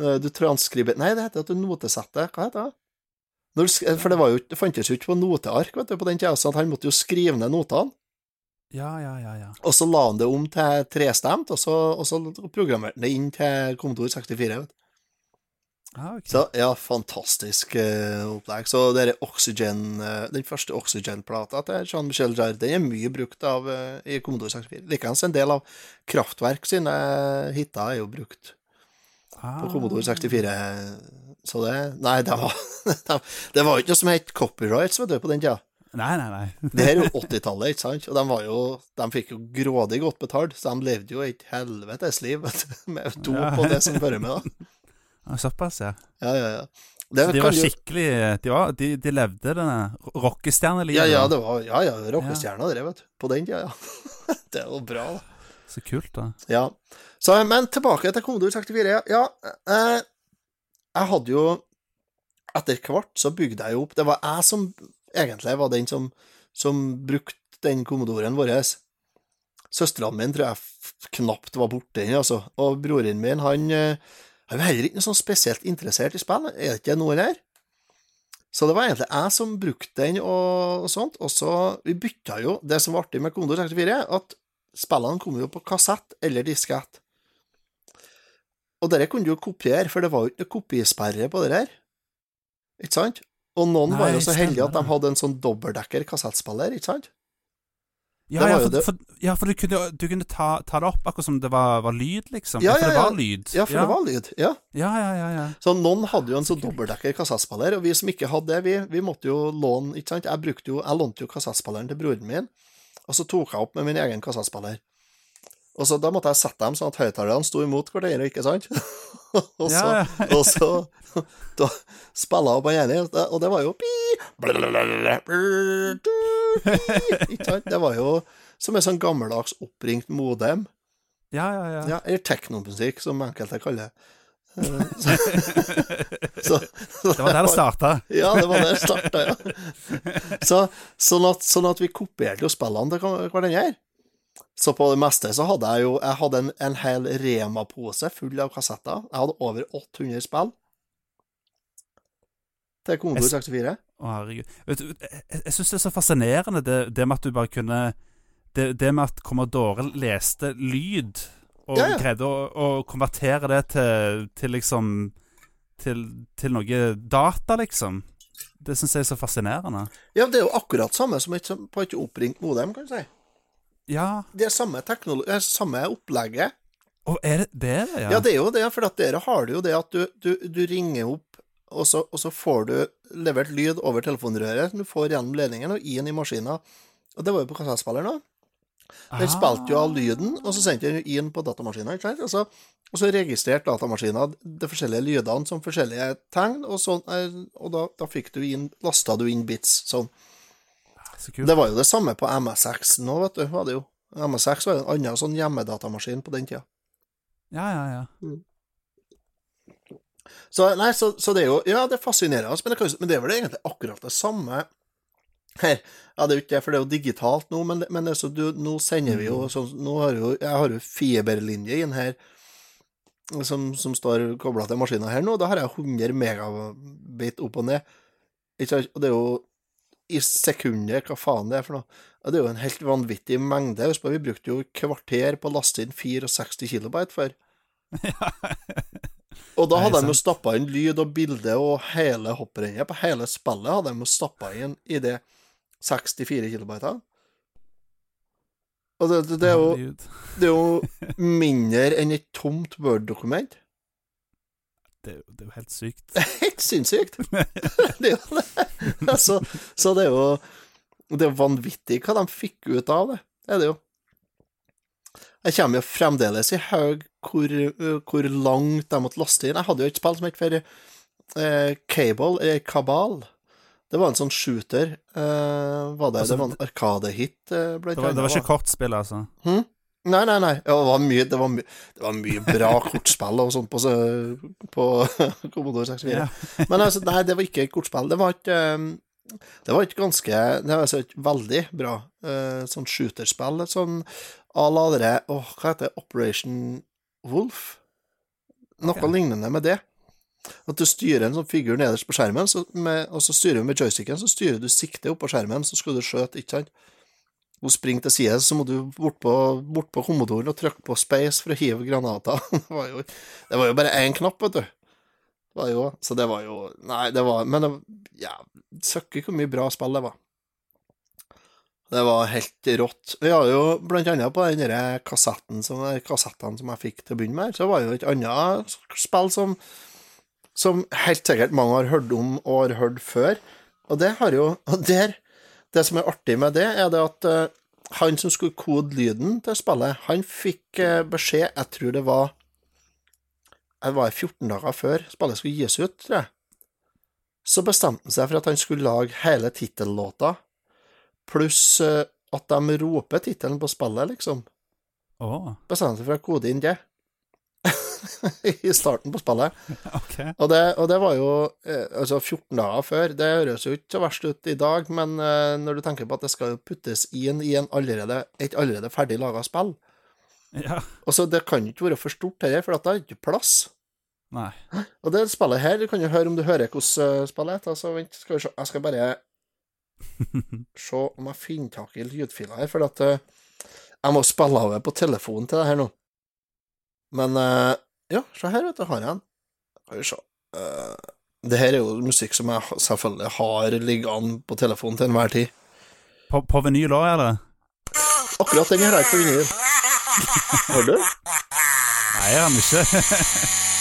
eh, du transkriber Nei, det heter at du notesetter. Hva heter det? Når du, for det, var jo, det fantes jo ikke på noteark vet du, på den tida, så han måtte jo skrive ned notene. Ja, ja, ja. ja. Og så la han det om til trestemt, og så, og så programmerte han det inn til Commodore 64. Vet. du. Ah, ok. Så ja, fantastisk uh, opplegg. Så det er Oxygen, uh, den første Oxygen-plata til Jean-Michel Jarre, den er mye brukt av uh, i Commodore 64. Likeens en del av Kraftverk sine hiter er jo brukt ah. på Commodore 64. Så det Nei, det var, det var ikke noe som het copyrights, vet du, på den tida. Nei, nei, nei. Det her er jo 80-tallet, ikke sant? Og de, var jo, de fikk jo grådig godt betalt, så de levde jo et helvetes liv vet du, med to Ja. på det som hører med, da. Såpass, ja. Ja, ja, ja. Det Så de var skikkelig De, var, de, de levde denne rockestjernelivet. Ja, ja, det var, ja, ja rockestjerna, drev, vet du. På den tida, ja. det jo bra, da. Så kult, da. Ja. Så, men tilbake til Commodore 64. Ja, eh, jeg hadde jo Etter hvert så bygde jeg jo opp Det var jeg som egentlig var den som, som brukte den Commodoren vår. Søstrene mine tror jeg knapt var borti den, altså. Og broren min, han eh, han var heller ikke noe sånn spesielt interessert i spill. Er det ikke noe der? Så det var egentlig jeg som brukte den og, og sånt. Og så Vi bytta jo Det som var artig med Kondo 64, at spillene kom jo på kassett eller diskett. Og dette kunne du jo kopiere, for det var jo ikke noe kopisperre på det der. Ikke sant? Og noen Nei, var jo så heldige at de hadde en sånn dobbeltdekker kassettspiller, ikke sant? Ja, ja, for, for, ja, for du kunne, du kunne ta, ta det opp akkurat som det var, var lyd, liksom. Ja, for det var lyd. Ja, for det var lyd. Ja. Ja, ja, ja. ja. Så noen hadde jo en sånn dobbeltdekker kassettspiller, og vi som ikke hadde det, vi, vi måtte jo låne Ikke sant? Jeg jo Jeg lånte jo kassettspilleren til broren min, og så tok jeg opp med min egen kassettspiller. Og så Da måtte jeg sette dem sånn at høyttalerne sto imot hverandre, ikke sant? og så, Ja, ja. og så da spilla på den ene, og det var jo Ikke sant? Det var jo som en sånn gammeldags oppringt modem. ja, ja, ja. Ja, eller teknomusikk, som enkelte kaller det. Så, så, så Det var der det starta. Ja, det var der det starta, ja. Så, sånn, at, sånn at vi kopierte jo spillene til hver- hverandre. Så på det meste så hadde jeg jo Jeg hadde en, en hel Rema-pose full av kassetter. Jeg hadde over 800 spill til Commodore 64. Å, herregud. Vet du, jeg, jeg syns det er så fascinerende, det, det med at du bare kunne Det, det med at Commodore leste lyd, og Ja, ja. greide å, å konvertere det til, til liksom til, til noe data, liksom. Det syns jeg er så fascinerende. Ja, det er jo akkurat samme som et, på et oppringt modem, kan du si. Ja, Det er samme, eh, samme opplegget. og er det det? er Ja, Ja, det er jo det, for at dere har det jo det at du, du, du ringer opp, og så, og så får du levert lyd over telefonrøret som du får gjennom ledningen og inn i maskinen. Og det var jo på kassettspilleren òg. Den Ah. spilte jo av lyden, og så sendte den inn på datamaskinen. ikke sant? Og så, og så registrerte datamaskinen de forskjellige lydene som forskjellige tegn, og, sånn, eh, og da, da fikk du inn, lasta du inn bits. sånn. Det var jo det samme på MSX nå, vet du. var det jo. MSX var jo en annen sånn hjemmedatamaskin på den tida. Ja, ja, ja. Så, nei, så, så det er jo Ja, det fascinerer oss, men det, kan, men det er vel egentlig akkurat det samme her. Ja, det er jo ikke det, for det er jo digitalt nå, men, men altså, du, nå sender vi jo sånn Nå har jo Jeg har jo fiberlinje inn her som, som står kobla til maskinen her nå. Da har jeg 100 megabit opp og ned. Ikke? Og det er jo i sekunder, hva faen det er for noe. Det er jo en helt vanvittig mengde. Husk på, vi brukte jo kvarter på å laste inn 64 kilobyte før. Og da hadde de jo stappa inn lyd og bilde og hele hopprennet på hele spillet hadde de jo stappa inn i det 64 kilobyte. Og det, det, det, er jo, det er jo mindre enn et tomt Word-dokument. Det er jo helt sykt. Helt sinnssykt! det er jo det. Så, så det er jo Det er vanvittig hva de fikk ut av det. Det er det jo. Jeg kommer jo fremdeles i haug hvor, hvor langt de måtte laste inn. Jeg hadde jo et spill som het for eh, Cable, eller Kabal. Det var en sånn shooter. Eh, var det, Altså, det var en arkadehit, eh, Det det var ikke kortspill, altså. Nei, nei, nei. Ja, det, var mye, det, var my, det var mye bra kortspill og sånt på, på Commodore 64. Ja. Men altså, nei, det var ikke et kortspill. Det var ikke um, Det var ikke ganske Det var altså et veldig bra eh, sånn shooterspill. Sånn à la det Åh, hva heter det? Operation Wolf? Noe okay. lignende med det. At du styrer en sånn figur nederst på skjermen, så med, og så styrer du med joysticken, så styrer du siktet opp på skjermen, så skal du skjøte, ikke sant? Og springer til side, så må du bort på, bort på kommodoren og trykke på space for å hive granater. Det var jo, det var jo bare én knapp, vet du. var jo, så det var jo Nei, det var Men det, ja, søkker hvor mye bra spill det var. Det var helt rått. Vi har jo blant annet på den kassetten som, kassetten som jeg fikk til å begynne med, så var jo et annet spill som, som helt sikkert mange har hørt om og har hørt før. Og det har jo Og der Det som er artig med det, er det at eh, han som skulle kode lyden til spillet, han fikk eh, beskjed Jeg tror det var Det var 14 dager før spillet skulle gis ut, tror jeg. Så bestemte han seg for at han skulle lage hele tittellåta, pluss eh, at de roper tittelen på spillet, liksom. Oh. Bestemte seg for å kode inn det. I starten på spillet. OK. Og det, og det var jo eh, altså 14 dager før. Det høres jo ikke så verst ut i dag, men eh, når du tenker på at det skal jo puttes inn i en allerede, et allerede ferdig laga spill Ja. Og så Det kan jo ikke være for stort her for det er ikke plass. Nei. Og det spillet her, du kan jo høre om du hører hvordan eh, spillet heter. Så vent, skal vi se. Jeg skal bare se om jeg finner tak i lydfiler her, for at jeg må spille av det på telefonen til det her nå. Men uh, ja, se her, vet du, har jeg den. Skal vi se. Uh, det her er jo musikk som jeg selvfølgelig har liggende på telefonen til enhver tid. På, på vinyl òg, eller? Akkurat den har er ikke på vinyl. Har du? Nei, jeg har den ikke.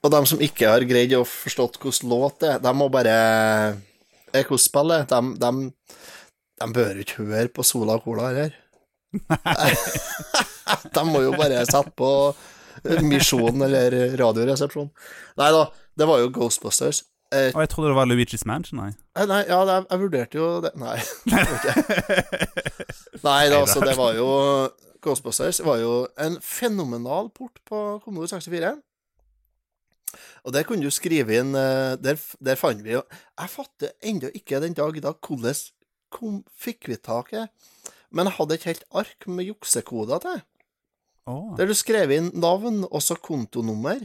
Og de som ikke har greid å forstått hvordan låt det er, de må bare Er hvordan spillet de, de, de bør ikke høre på Sola Cola her. de må jo bare sette på Misjon eller Radioresepsjon. Nei da, det var jo Ghostbusters. Eh, Og jeg trodde det var Luigi's Mansion, nei. eh, nei, ja, jeg, jeg vurderte jo det Nei. Nei da, altså, det var jo Ghostbusters var jo en fenomenal port på Commodore 64. Og der kunne du skrive inn eh, Der, der fant vi jo Jeg fatter ennå ikke den dag i dag hvordan kom, fikk vi tak i Men jeg hadde et helt ark med juksekoder til, Oh. der du skrev inn navn og så kontonummer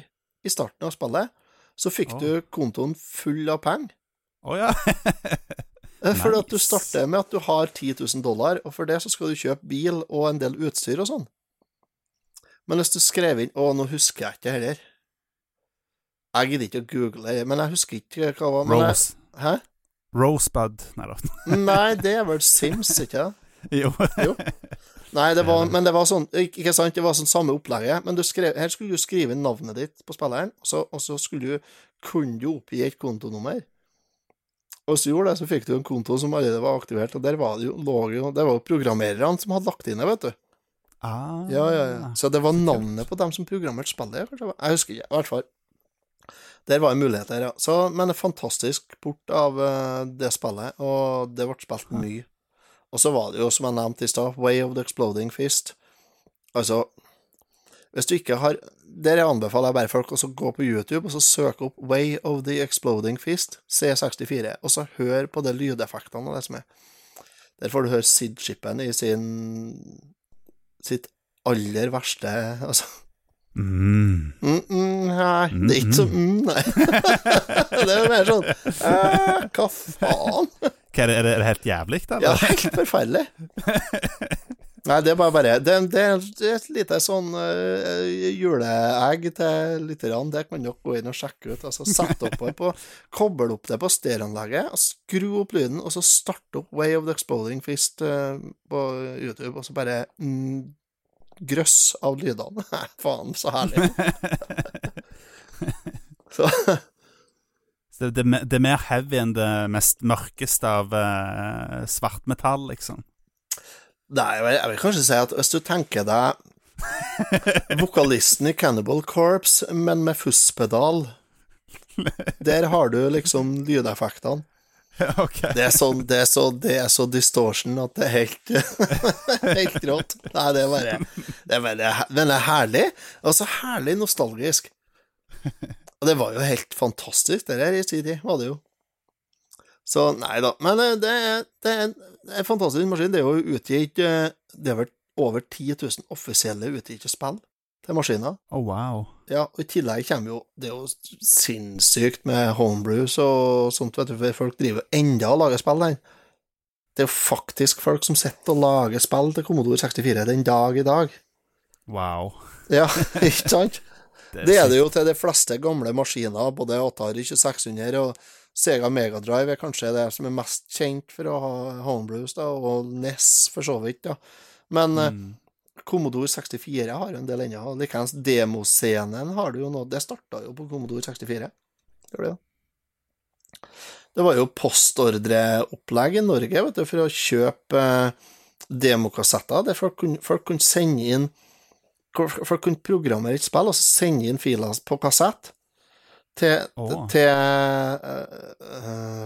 i starten av spillet. Så fikk oh. du kontoen full av penger. Å ja. Eh, Fordi at du starter med at du har 10 000 dollar, og for det så skal du kjøpe bil og en del utstyr og sånn. Men hvis du skrev inn Å, nå husker jeg ikke heller. Jeg gidder ikke å google det, men jeg husker ikke hva det var. Jeg, Rose. hæ? Rosebud Nei da. Nei, det er vel Sims, ikke sant? Jo. Jo. Nei, det var, men det var sånn Ikke sant, det var sånn samme opplegget, men du skrev, her skulle du skrive navnet ditt på spilleren, og så, og så skulle du kunne du oppgi et kontonummer. Og så gjorde det, så fikk du en konto som allerede var aktivert, og der var det jo, jo Det var jo programmererne som hadde lagt inn det, vet du. Ah. Ja, ja, ja. Så det var navnet på dem som programmerte spillet, kanskje? Jeg husker ikke, i hvert fall. Der var en mulighet der, ja. Så, men en fantastisk port av eh, det spillet, og det ble spilt mye. Og så var det jo, som jeg nevnte i stad, Way of the Exploding Fist. Altså, hvis du ikke har Der anbefaler jeg bare folk å gå på YouTube og så søke opp Way of the Exploding Fist, C64, og så hør på de lydeffektene og det som er. Der får du høre Sid Shippen i sin sitt aller verste Altså Mm. mm, mm, Nei, det er ikke så mm, nei. det er mer sånn eh, Hva faen? Hva er, det, er, det, helt jævlig, da? Ja, helt forferdelig. Nei, det er bare bare Det, det, det er et lite sånn uh, juleegg til lytterne. Det kan dere gå inn og sjekke ut. Altså, Sett opp på, koble opp det på stereoanlegget, skru opp lyden, og så starte opp Way of the Exploding Fist uh, på YouTube, og så bare mm, grøss av lydene. Faen, så herlig. så Så det, det, er mer heavy enn det mest mørkeste av uh, svartmetall, liksom. Nei, jeg vil, jeg vil kanskje si at hvis du tenker deg vokalisten i Cannibal Corpse, men med fusspedal Der har du liksom lydeffektene. ok. Det er, sånn, det, er så, det er så distortion at det er helt Helt rått. Nei, det er bare Det er veldig, er herlig, Altså så herlig nostalgisk. Og det var jo helt fantastisk, det der i sin tid, var det jo. Så nei da. Men eh, det er, det er en, det er en fantastisk maskin. Det er jo utgitt eh, Det er vel over 10 000 offisielle utgitte spill til maskiner. Oh, wow. Ja, og i tillegg kommer jo Det er jo sinnssykt med homebrews og sånt, vet du, for folk driver jo enda og lager spill, den. Det er jo faktisk folk som sitter og lager spill til Commodore 64 den dag i dag. Wow. Ja, ikke sant? Det Det er det jo til de fleste gamle maskiner, både Atari 2600 og Sega Megadrive er kanskje det som er mest kjent for å ha homebrews, da, og NES for så vidt, da. Men eh, Mm. Commodore 64 har jo en del ennå. Likeens demoscenen har du jo nå. Det starta jo på Commodore 64. Gjør det jo. Det var jo postordreopplegg i Norge vet du, for å kjøpe eh, demokassetter, der folk kunne, folk kunne sende inn Folk kunne programmere et spill og sende inn filer på kassett til, oh. til uh,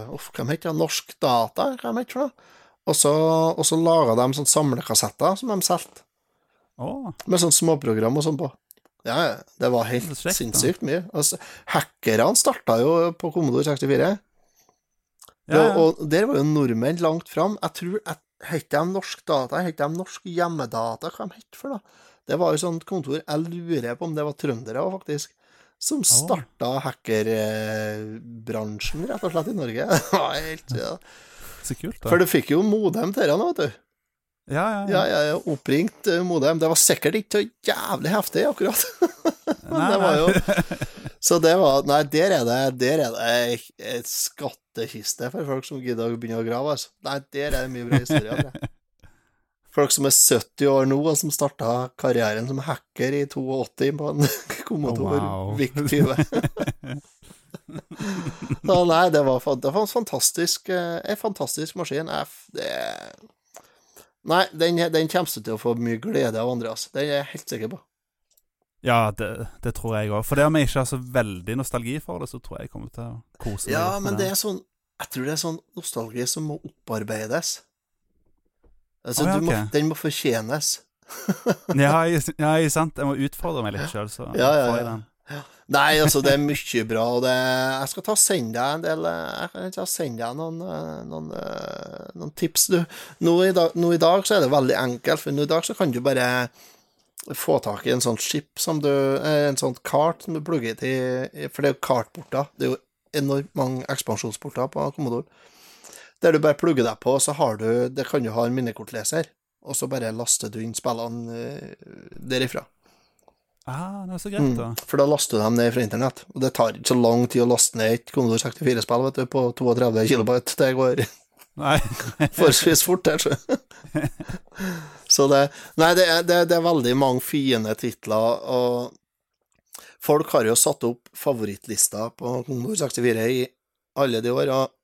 uh, hva heter det? Norsk Data, hva heter det? Og så, og så laga de sånn samlekassetter som de solgte, Å, med sånn småprogram og sånn på. Ja, det var helt Det slekt, sinnssykt mye. Altså, hackerne starta jo på Commodore 64. ja, ja. og der var jo nordmenn langt fram. Jeg tror jeg Hette de Norsk Data? Hette de Norsk Hjemmedata? Hva de het for da? Det var jo sånt kontor Jeg lurer på om det var trøndere òg, faktisk. Som starta hackerbransjen, rett og slett, i Norge. Det var helt, ja. Så kult, da. For du fikk jo modem til det vet du. Ja, ja, Ja, ja, ja, oppringt eh, modem. Det var sikkert ikke så jævlig heftig, akkurat. Men det var jo Så det var Nei, der er det Der er det et skattkiste for folk som gidder å begynne å grave, altså. Nei, der er det mye bra historier. Folk som er 70 år nå, og som starta karrieren som hacker i 82 på en Commodore Wow. VIC 20. Så nei, det var, det var en fantastisk eh, En fantastisk maskin. Jeg Det Nei, den, den kommer du til å få mye glede av, Andreas. Det er jeg helt sikker på. Ja, det, det tror jeg òg. For det om jeg ikke har så veldig nostalgi for det, så tror jeg jeg kommer til å kose meg. Ja, men det er sånn Jeg tror det er sånn nostalgi som må opparbeides. Altså, oh, ja, du må, den må fortjenes. Ja, jeg, ja, sant. Jeg må utfordre meg litt sjøl, så Ja, ja, får jeg den. Nei, altså, det er mye bra, og det Jeg skal ta og sende deg en del eh, Jeg kan sende deg noen, eh, noen, eh, noen tips, du. Nå i, dag, nå i dag så er det veldig enkelt, for nå i dag så kan du bare få tak i en sånn chip som du En sånn kart som du plugger til For det er jo kartporter. Det er jo enormt mange ekspansjonsporter på Commodore. Der du bare plugger deg på, så har du Det kan du ha en minnekortleser, og så bare laster du inn spillene derifra. Ah, det er så greit, da. Mm, for da laster du dem ned fra internett. Og det tar ikke så lang tid å laste ned et Commodore 64-spill vet du, på 32 kilobyte. Det går Nei. forholdsvis fort, der, så. så det Nei, det er, det, er veldig mange fine titler, og folk har jo satt opp favorittlister på Commodore 64 i alle de år, og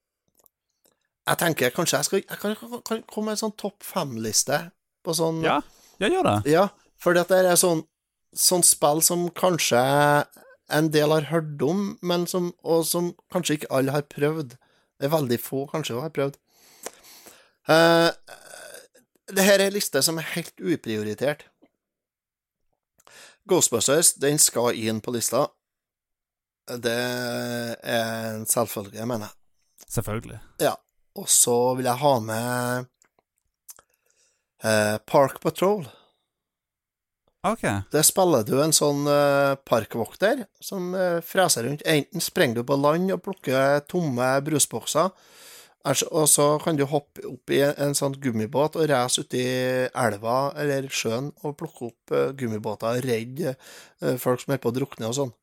jeg tenker kanskje jeg skal jeg kan, kan, kan komme med en sånn topp fem-liste på sånn Ja, jeg gjør det. ja, for det er sånn, sånn spill som kanskje en del har hørt om, men som, og som kanskje ikke alle har prøvd. Det er veldig få kanskje har prøvd. Uh, det her er en liste som er helt uprioritert. Ghostbusters, den skal inn på lista. Det er en selvfølge, mener jeg. Selvfølgelig. Ja. Og så vil jeg ha med uh, Park Patrol. OK. Det spiller du en sånn eh, parkvokter som eh, freser rundt. Enten sprenger du på land og plukker tomme brusbokser, altså- og så kan du hoppe opp i en sånn gummibåt og reise uti elva eller sjøen og plukke opp eh, gummibåter og redde folk som er på å drukne og sånn.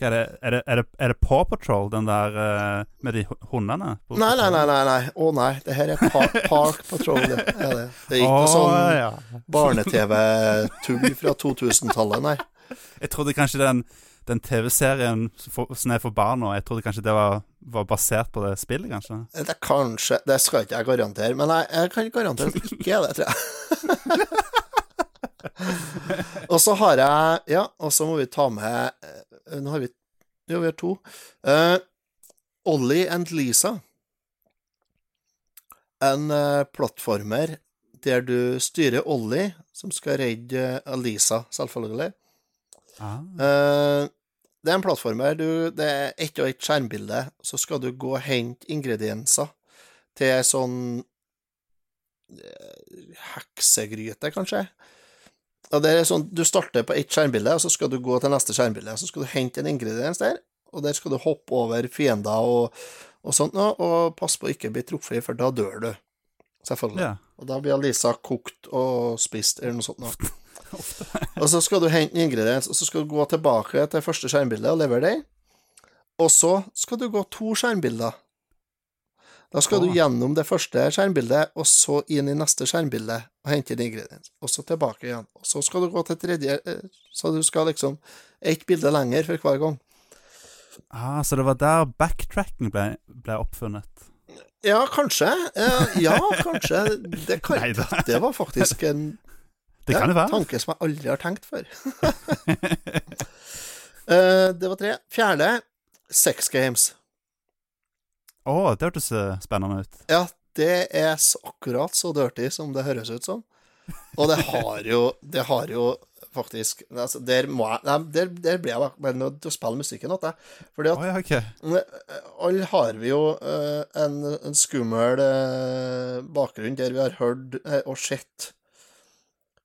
Er, det, er, det, er, det, er det Paw Patrol, den der uh, med de hundene? Nei, nei, nei, nei. nei. Å nei, det her er Park, park Patrol. Det er det. Det er ikke Å, sånn ja. barne-TV-tull fra 2000-tallet, nei. Jeg trodde kanskje den, den TV-serien som er for barn nå, jeg trodde kanskje det var, var basert på det spillet, kanskje? Det er kanskje Det skal ikke jeg garantere, men jeg, jeg kan garantere at det ikke er det, tror jeg. og så har jeg Ja, og så må vi ta med eh, Nå har vi Jo, vi har to. Uh, Ollie and Lisa. En uh, plattformer der du styrer Ollie, som skal redde uh, Lisa, selvfølgelig. Ah. Uh, det er en plattformer. Du, det er ett og ett skjermbilde. Så skal du gå og hente ingredienser til ei sånn eh, heksegryte, kanskje. Og det er sånn, Du starter på ett skjermbilde, og så skal du gå til neste skjermbilde. Så skal du hente en ingrediens der, og der skal du hoppe over fiender og, og sånt noe, og passe på å ikke bli truffet, for da dør du. Selvfølgelig. Ja. Og da blir Lisa kokt og spist, eller noe sånt. noe. og så skal du hente en ingrediens, og så skal du gå tilbake til første skjermbilde og levere det. Og så skal du gå to skjermbilder. Da skal du gjennom det første skjermbildet, og så inn i neste skjermbilde og hente en ingrediens. Og så tilbake igjen. Og så skal du gå til tredje eh, Så du skal liksom ett bilde lenger for hver gang. Ah, så det var der backtracking ble, ble oppfunnet? Ja, kanskje. Eh, ja, kanskje. Det, kan, det var faktisk en Det kan det være. tanke som jeg aldri har tenkt før. Eh, det var tre. Fjerde Sex Games. Å, det hørtes eh, spennende ut. Ja, det er akkurat så dirty som det høres ut som. Og det har jo Det har jo faktisk altså, Der må jeg nei, der, der ble jeg bare nødt til å spille musikken igjen. Fordi at oh, ja, okay. alle har vi jo uh, en, en skummel uh, bakgrunn der vi har hørt uh, og sett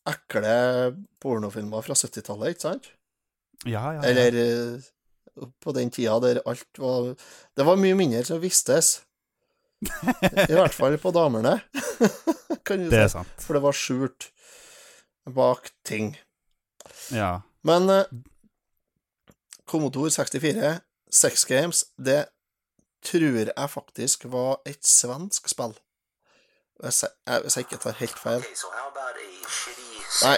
ekle pornofilmer fra 70-tallet, ikke sant? Ja, ja. ja. Eller på den tida der alt var Det var mye mindre som vistes. I hvert fall på damene, kan du Det er si. sant. For det var skjult bak ting. Ja. Men eh, Commodore 64, Sex Games, det tror jeg faktisk var et svensk spill. Hvis jeg, jeg- hvis jeg ikke tar helt feil. Nei,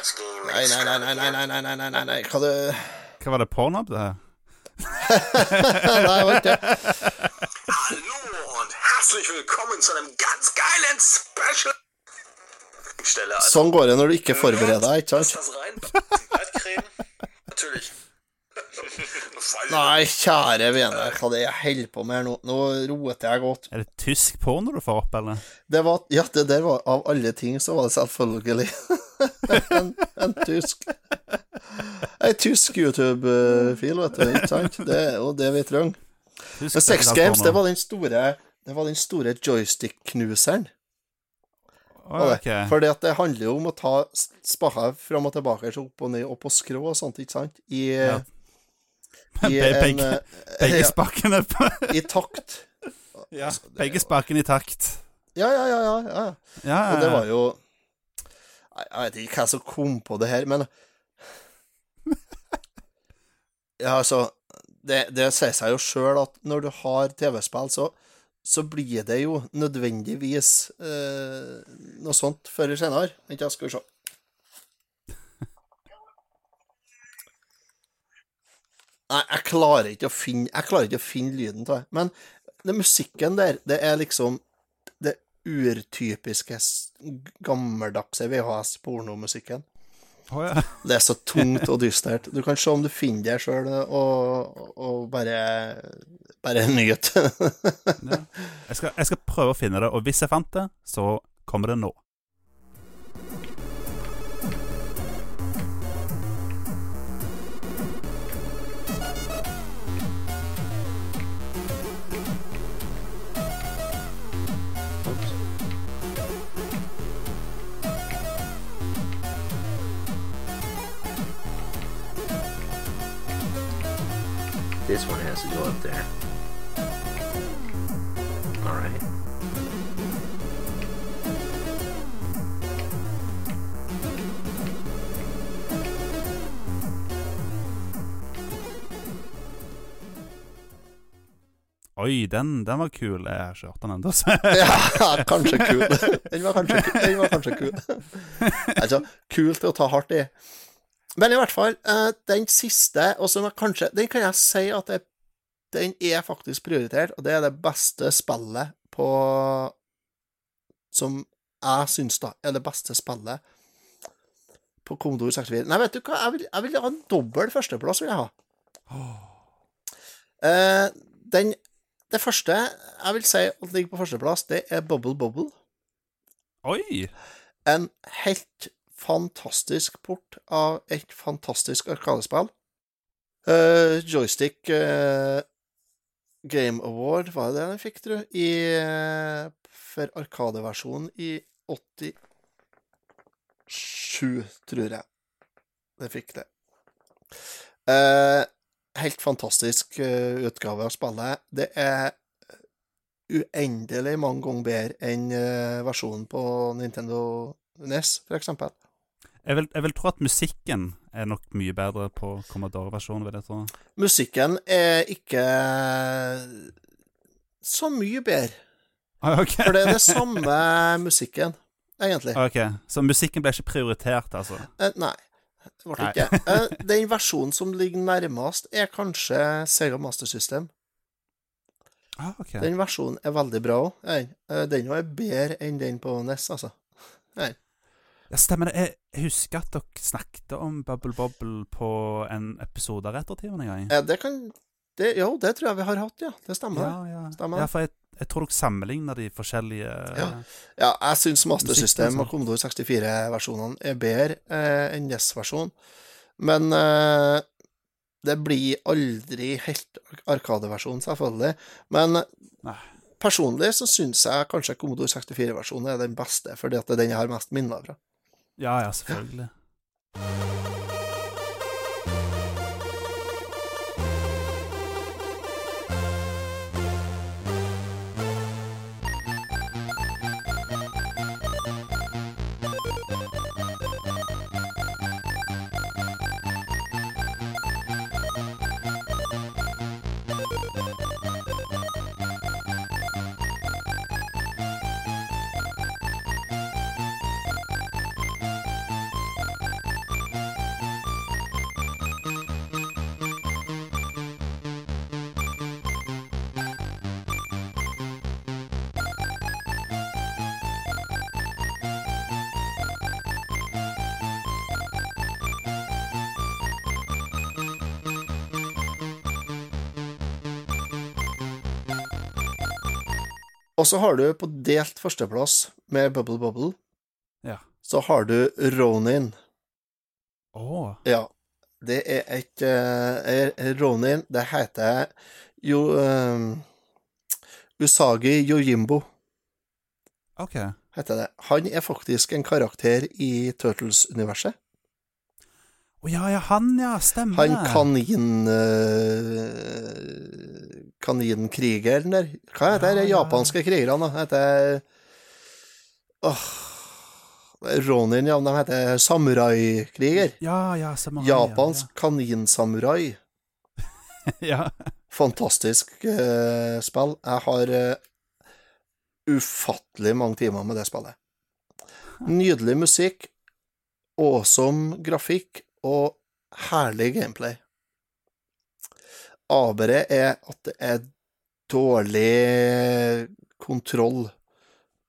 nei, nei, nei, nei, nei, nei, nei, nei, nei, nei. Hva det Hva var det Pornhub, det her? Nei, okay. Hallo und herzlich willkommen zu einem ganz geilen Special. Stelle also. Sånn går det når du ikke forbereder deg, ikke sant? Natürlich. Nei, kjære vene, hva det er jeg holder på med her nå? Nå roter jeg godt. Er det tysk på når du får opp, eller? Det var Ja, det der var Av alle ting så var det selvfølgelig en, en tysk Ei tysk YouTube-fil, vet du, ikke sant? Det er jo det vi trenger. Men Sex Games, det var den store Det var den store joystick-knuseren. Det. Fordi at det handler jo om å ta spaha spaker fram og tilbake, opp og ned, og på skrå og sånt, ikke sant? I, Ja. I en begge, eh, begge ja, spakene på I takt. ja, Begge spakene i takt. Ja, ja, ja, ja. ja. Ja, Og det var jo Jeg vet ikke hva som kom på det her, men Ja, altså Det, det sier seg jo sjøl at når du har TV-spill, så, så blir det jo nødvendigvis eh, noe sånt før eller senere. Vent, jeg skal vi se. Nei, jeg klarer ikke å finne Jeg klarer ikke å finne lyden av det. Men den musikken der, det er liksom det urtypiske gammeldagse VHS-pornomusikken. Oh, ja. Det er så tungt og dystert. Du kan se om du finner det sjøl, og, og bare Bare nyt. Ja. Jeg, skal, jeg skal prøve å finne det, og hvis jeg fant det, så kommer det nå. This one has to go up there. Alright. Oi, den, den var kul. Jeg har ikke hørt den ennå. Ja, kanskje kul. Den var kanskje, den var kanskje kul. Altså, kul til å ta hardt i. Men i hvert fall, eh, den siste, og som jeg kanskje Den kan jeg si at det, den er faktisk prioritert, og det er det beste spillet på Som jeg syns da er det beste spillet på Commodore 64. Nei, vet du hva, jeg vil, jeg vil ha en dobbel førsteplass, vil jeg ha. Eh, den, det første jeg vil si at ligger på førsteplass, det er Bubble Bubble. Oi! En helt fantastisk port av et fantastisk arkadespill. Uh, joystick uh, Game Award, var det det den fikk, tror du? Eh, for Arkadeversjonen i 87, tror jeg. Det fikk det. Helt fantastisk utgave av spillet. Det er uendelig mange ganger bedre enn versjonen på Nintendo NES, for eksempel. Jeg vil, jeg vil tro at musikken er nok mye bedre på Commodore-versjonen. vil jeg tro. Musikken er ikke så mye bedre, Ah, ok. for det er det samme musikken, egentlig. Ok, Så musikken ble ikke prioritert, altså? Eh, nei, det ble det ikke. Eh, den versjonen som ligger nærmest, er kanskje Sega Master System. Ah, ok. Den versjonen er veldig bra òg. Den er bedre enn den på NES, altså. Ja, stemmer det. Jeg, husker at dere snakket om Bubble Bobble på en episode av Rettertimen en gang. Ja, Det kan det, Jo, det tror jeg vi har hatt, ja. Det stemmer. Ja, ja. Stemmer. ja for jeg, jeg tror dere sammenligner de forskjellige Ja. Ja, jeg syns Master System altså. og Commodore 64-versjonene er bedre eh, enn NES-versjonen, men eh, det blir aldri helt Arkadeversjon, selvfølgelig. Men Nei. personlig så syns jeg kanskje Commodore 64-versjonen er den beste, fordi at det er den jeg har mest minner fra. Ja, ja, selvfølgelig. Og så har du på delt førsteplass med Bubble Bubble, Ja. så har du Ronin. Å, Ja, det er et er- Ronin, det heter jo eh, Usagi Yojimbo, ok. heter det. Han er faktisk en karakter i Turtles-universet. Å ja, ja, han, ja. Stemmer Han kanin... Uh, kaninkrigeren der. Hva heter Ja, de ja. japanske krigerne, da? Heter Åh Ronin, ja, de heter samuraikriger. Ja, ja, samurai. ja, Japansk kaninsamurai. Ja. Fantastisk uh, spill. Jeg har uh, ufattelig mange timer med det spillet. Nydelig musikk, awesome grafikk og herlig gameplay. Aberet er at det er dårlig kontroll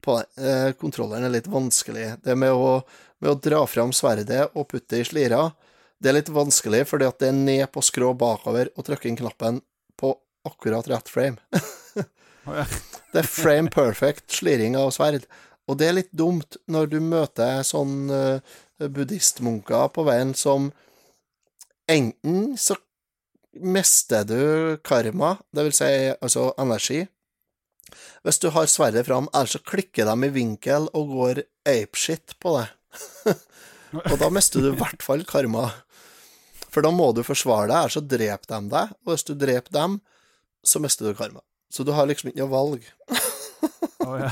på det. Eh, kontrolleren er litt vanskelig. Det med å, med å dra fram sverdet og putte det i slira, det er litt vanskelig fordi at det er ned på skrå bakover og trykke inn knappen på akkurat rett frame. Det er frame perfect sliring av sverd. Og det er litt dumt når du møter sånn uh, buddhistmunker på veien som enten så mister du karma, det vil si altså energi, hvis du har sverdet fram, ellers så klikker de i vinkel og går apeshit på deg. og da mister du i hvert fall karma. For da må du forsvare deg, ellers så dreper de deg. Og hvis du dreper dem, så mister du karma. Så du har liksom ikke noe valg. oh.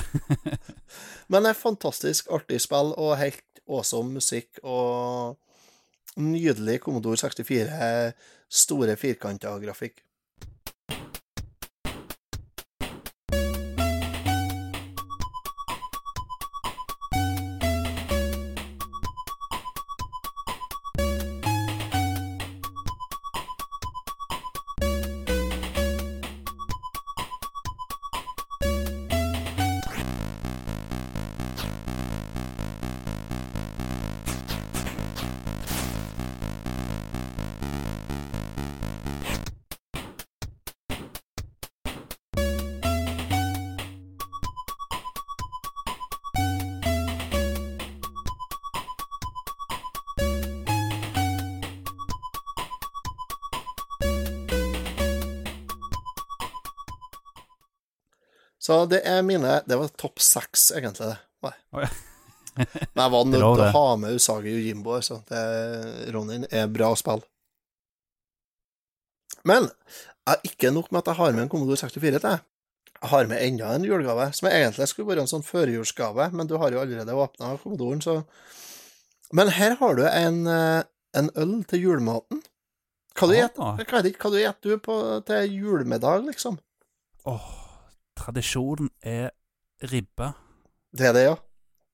Men det er fantastisk artig spill og helt awesome musikk og nydelig Commodore 64, store firkanta grafikk. Så det er mine Det var topp seks, egentlig. Nei. Oh, ja. Men jeg var nødt til å ha med Usagi Yojimbo, altså. Ronin er bra spill. Men jeg ikke nok med at jeg har med en Commodore 64 til. Jeg har med enda en julegave, som egentlig skulle være en sånn førjulsgave, men du har jo allerede åpna Commodoren, så Men her har du en, eh, en øl til julematen. Hva du Ah. et, hva, hva du et du på til julemiddag, liksom? Åh, tradisjonen er ribbe. Det er det, ja?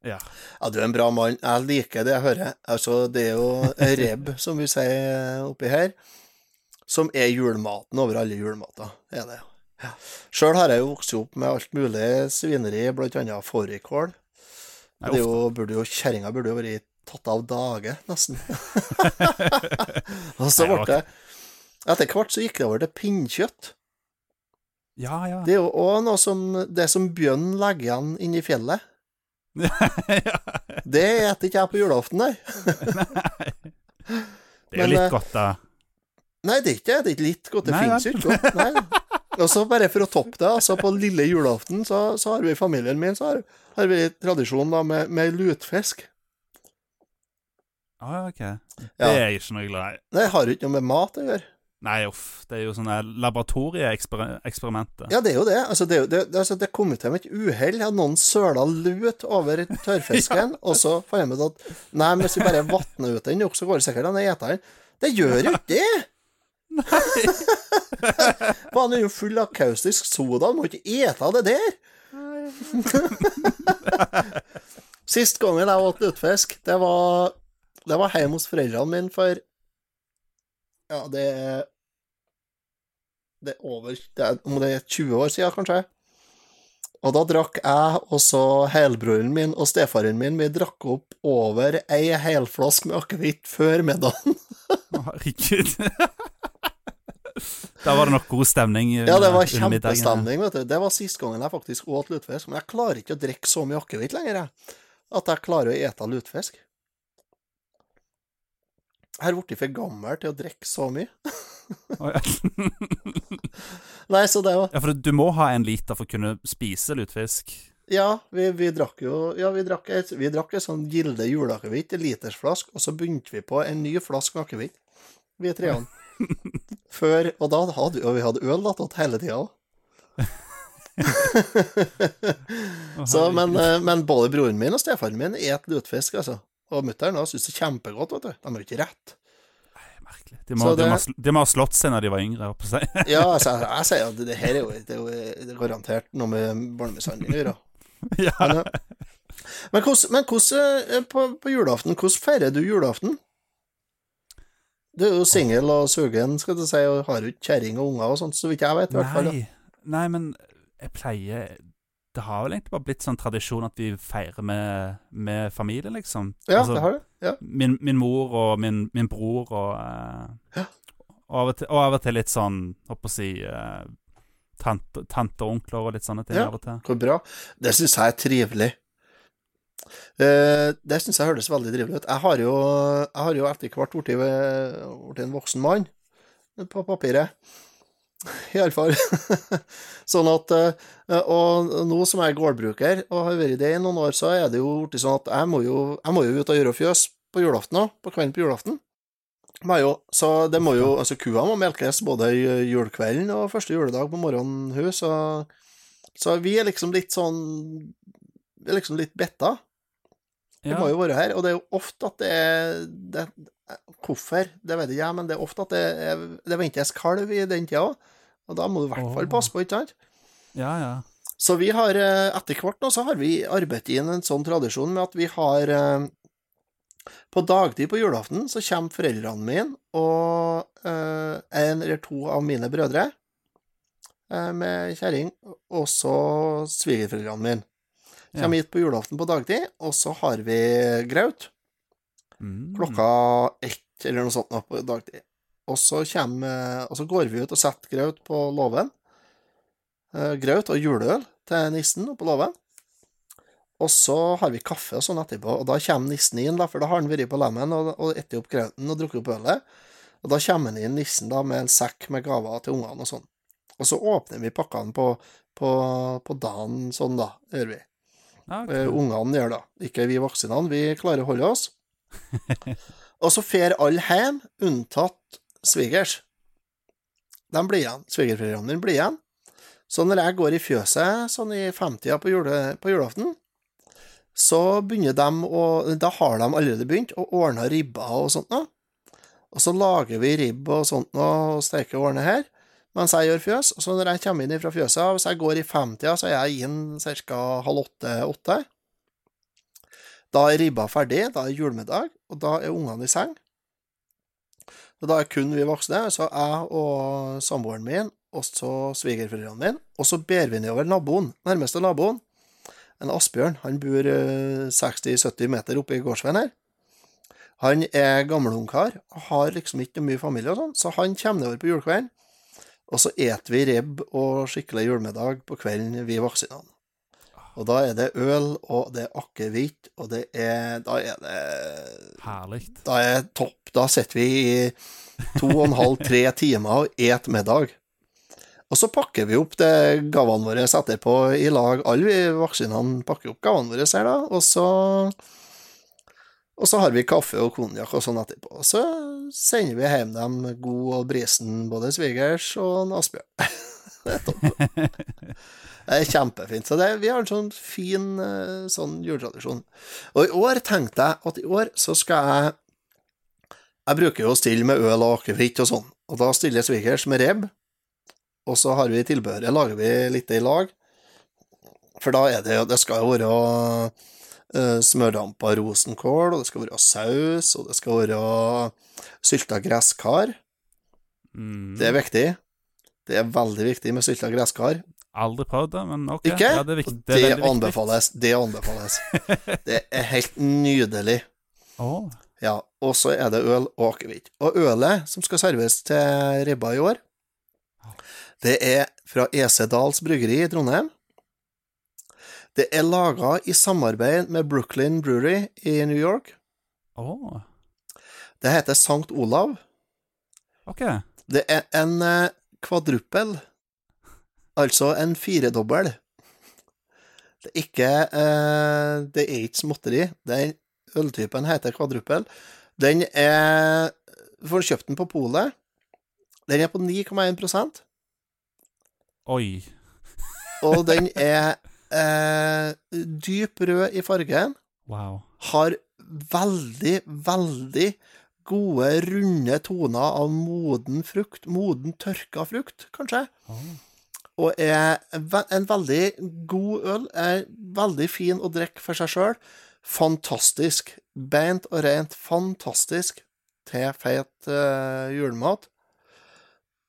Ja. Ja, du er en bra mann. Jeg liker det jeg hører. Altså, det er jo rebb, som vi sier oppi her, som er julematen over alle julemater. Er det. Ja. Sjøl har jeg jo vokst opp med alt mulig svineri, annet fårikål. Det er jo, burde jo, Kjerringa burde jo vært tatt av dage, nesten. Og så ble det Etter hvert så gikk det over til pinnkjøtt. Ja, ja. Det er jo òg noe som Det som bjørn legger igjen inni i fjellet. ja. Det spiser ikke jeg på julaften, nei. Det er jo eh, litt godt, da. Nei, det er ikke det. Det er ikke litt godt. Det Nei, finnes jo ikke godt. Nei. Og så bare for å toppe det, altså på lille julaften, så, så har vi i familien min så har, har vi tradisjon da med, med lutfisk. Å, ja, ok. Det er jeg ikke noe glad i. Det har ikke noe med mat å gjøre. Nei, uff. Det er jo sånne laboratorieeksperimenter. Ja, det er jo det. Altså, det, det, det, altså, det kom ut til med et uhell. Ja, Noen søla lut over tørrfisken, og så fant jeg ut at Nei, men hvis vi bare vatner ut den nok, så går det sikkert an å ete den. Det gjør jo ikke det! Banen er jo full av kaustisk soda, du må ikke ete av det der. Sist gangen jeg åt lutefisk, det var Det var hjemme hos foreldrene mine for Ja, det er Det er over det er, Om det er 20 år siden, kanskje. Og da drakk jeg og så helbroren min og stefaren min Vi drakk opp over ei helflaske med akevitt før middagen. Herregud. da var det nok god stemning. Ja, det var kjempestemning, vet du. Det var sist gangen jeg faktisk åt lutefisk. Men jeg klarer ikke å drikke så mye akevitt lenger, jeg. At jeg klarer å ete lutefisk. Jeg har blitt for gammel til å drikke så mye. Nei, så det var ja, for du må ha en liter for å kunne spise lutefisk. Ja, vi, vi drakk jo Ja, vi drakk et, vi drakk et sånn Gilde juleakevitt, en litersflaske, og så begynte vi på en ny flaske med akevitt, vi treene. Før Og da hadde vi, og vi hadde øl attåt hele tida òg. Så, men, eh, men både broren min og stefaren min et lutefisk, altså. Og mutter'n syns det er kjempegodt, vet du. De har jo ikke rett. Merkelig. De må, det- de, må, de må ha slått seg når de var yngre. holdt på å si. Ja, altså, jeg, jeg sier at det her er jo, det er jo det er garantert noe med barnemishandling å gjøre. ja. Men, eh, men hvordan, men hvordan eh, på, på julaften, hvordan feirer du julaften? Du er jo singel og sugen, skal du si, og har jo ikke kjerring og unger og sånt, så vidt jeg vet, i hvert fall. Nei, nei, men jeg pleier Det har vel egentlig bare blitt sånn tradisjon at vi feirer med, med familie, liksom. Ja, Altså, det har det. Ja. Min, min mor og min, min bror og uh, Ja. og, av og til, og av og til litt sånn, på å si uh, tante, tante og onkler og litt sånne ting Ja. av og til. Hvor bra. Det syns jeg er trivelig. Uh, det syns jeg høres veldig trivelig ut. Jeg har jo, jeg har jo etter hvert blitt en voksen mann, på papiret. Iallfall. sånn at eh, Og nå som jeg er gårdbruker, og har vært det i noen år, så er det jo blitt sånn at jeg må jo, jeg må jo ut og gjøre fjøs på julaften òg, på kvelden på julaften. Jo, så det må jo, altså Kua må melkes både julkvelden julekvelden og første juledag på morgenen, hun, så, så vi er liksom litt sånn Vi er liksom litt betta. Det Ja. må jo være her. Og det er jo ofte at det er det, Hvorfor, det vet ikke jeg, men det er ofte at det, er, det ventes kalv i den tida òg. Og da må du i hvert fall passe på, ikke sant? ja, ja. Så vi har eh, etter hvert nå så har vi arbeidet inn en sånn tradisjon med at vi har eh, På dagtid på julaften så kommer foreldrene mine og eh, en eller to av mine brødre eh, med kjerring, og så svigerforeldrene mine. Ja. Kommer hit på julaften på dagtid, og så har vi graut Mm. klokka ett eller noe sånt på dagtid. Og så, kommer, og så går vi ut og setter graut på låven. Eh, graut og juleøl til nissen på låven. Og så har vi kaffe og sånn etterpå, og da kommer nissen inn, da, for da har han vært på lemmen og, og spist opp grauten og drukket opp ølet. Og da kommer han inn, nissen, da, med en sekk med gaver til ungene og sånn. Og så åpner vi pakkene på, på, på dagen sånn, da, gjør vi. Okay. ok. Eh, ungene gjør det. Ikke vi voksne. Vi klarer å holde oss. og så fer alle hjem, unntatt svigers. De blir igjen. Svigerforeldrene mine blir igjen. Så når jeg går i fjøset sånn i femtida på, jule, på julaften, så begynner de å Da har de allerede begynt å ordne ribber og sånt noe. Og så lager vi ribb og sånt noe og steker og ordner her, mens jeg gjør fjøs. Og så når jeg kommer inn fra fjøset, hvis jeg går i femtida, så er jeg inn ca. halv åtte-åtte. Da er ribba ferdig, da er julemiddag, og da er ungene i seng. Og da er kun vi voksne, altså jeg og samboeren min, og så svigerforeldrene mine, og så ber vi nedover naboen, nærmeste naboen, en Asbjørn. Han bor eh, 60-70 meter oppe i gårdsveien her. Han er gammelungkar, har liksom ikke mye familie og sånn, så han kommer nedover på julekvelden, og så eter vi ribb og skikkelig julemiddag på kvelden, vi voksne. Og da er det øl, og det er akevitt, og det er Da er det Herlig. Da er topp. Da sitter vi i to og en halv, tre timer og et middag. Og så pakker vi opp det gavene våre etterpå i lag. Alle vaksinene pakker opp gavene våre her, da, og så Og så har vi kaffe og konjakk og sånn etterpå. Og så sender vi hjem dem god og brisen, både svigers og Asbjørn. det er topp. Det er kjempefint. Så det, vi har en sånn fin eh, sånn juletradisjon. Og i år tenkte jeg at i år så skal jeg Jeg bruker jo å stille med øl og akevitt og sånn, og da stiller svigers med rebb. Og så har vi tilbehøret, lager vi litt i lag. For da er det jo Det skal jo være uh, smørdampa rosenkål, og det skal være saus, og det skal være sylta gresskar. Mm. Det er viktig. Det er veldig viktig med sylta gresskar. Aldri prøvd det, men ok. Ikke? Ja, det, er viktig. Det er det viktig. anbefales. Det anbefales. Det er helt nydelig. Oh. Ja, og så er det øl og akevitt. Og ølet som skal serveres til ribba i år, det er fra Esedals bryggeri i Trondheim. Det er laga i samarbeid med Brooklyn Brewery i New York. Oh. Det heter Sankt Olav. ok. Det er en eh, kvadruppel, altså en firedobbel. Det er ikke eh, Det er ikke småtteri. Den øltypen heter kvadruppel. Den er får kjøpt den på polet. Den er på 9,1% Oi. og den er eh, dyp rød i fargen. Wow. Har veldig, veldig gode, runde toner av moden frukt. Moden tørka frukt, kanskje. Ah. og er en veldig god øl. Er veldig fin å drikke for seg sjøl. Fantastisk. Beint og rent fantastisk til feit uh, julemat.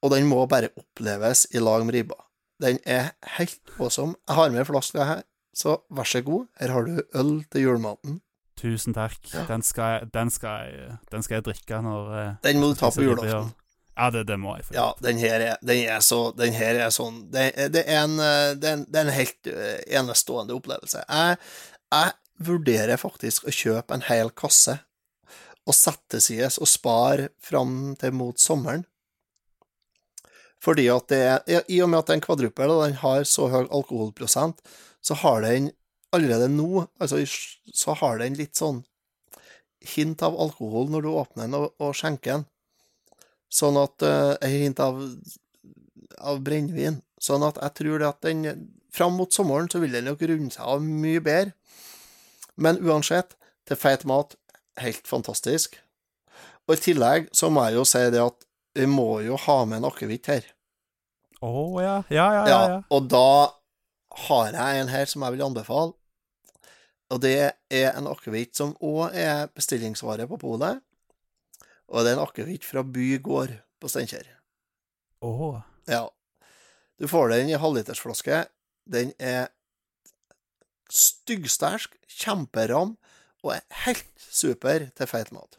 Og den må bare oppleves i lag med ribba. Den er helt awesome. Jeg har med flaska her, så vær så god. Her har du øl til julematen. Tusen takk. Ja. Den, skal jeg, den, skal jeg, den skal jeg drikke når eh, Den må du ta på julaften. Ja, det, det må jeg. få Ja, den her er, den er så Den her er sånn Det, det, er, en, eh, det, er, en, helt eh, enestående opplevelse. Jeg, jeg vurderer faktisk å kjøpe en hel kasse og sette til side og spare fram til mot sommeren. Fordi at det er I og med at det er en kvadruppel, og den har så høy alkoholprosent, så har den allerede nå altså, så har den litt sånn hint av alkohol når du åpner den og, og skjenker den. Sånn at uh, hint av, av brennevin. Sånn at jeg tror det at den Fram mot sommeren så vil den nok runde seg av mye bedre. Men uansett, til feit mat, helt fantastisk. Og i tillegg så må jeg jo si det at vi må jo ha med en akevitt her. Å ja. Ja, ja, ja. ja. Og da har jeg en her som jeg vil anbefale. Og det er en akevitt som òg er bestillingsvare på polet. Og det er en akevitt fra By gård på Steinkjer. Å. Ja. Du får den i halvlitersflaske. Den er styggstersk, kjemperam og er helt super til feit mat.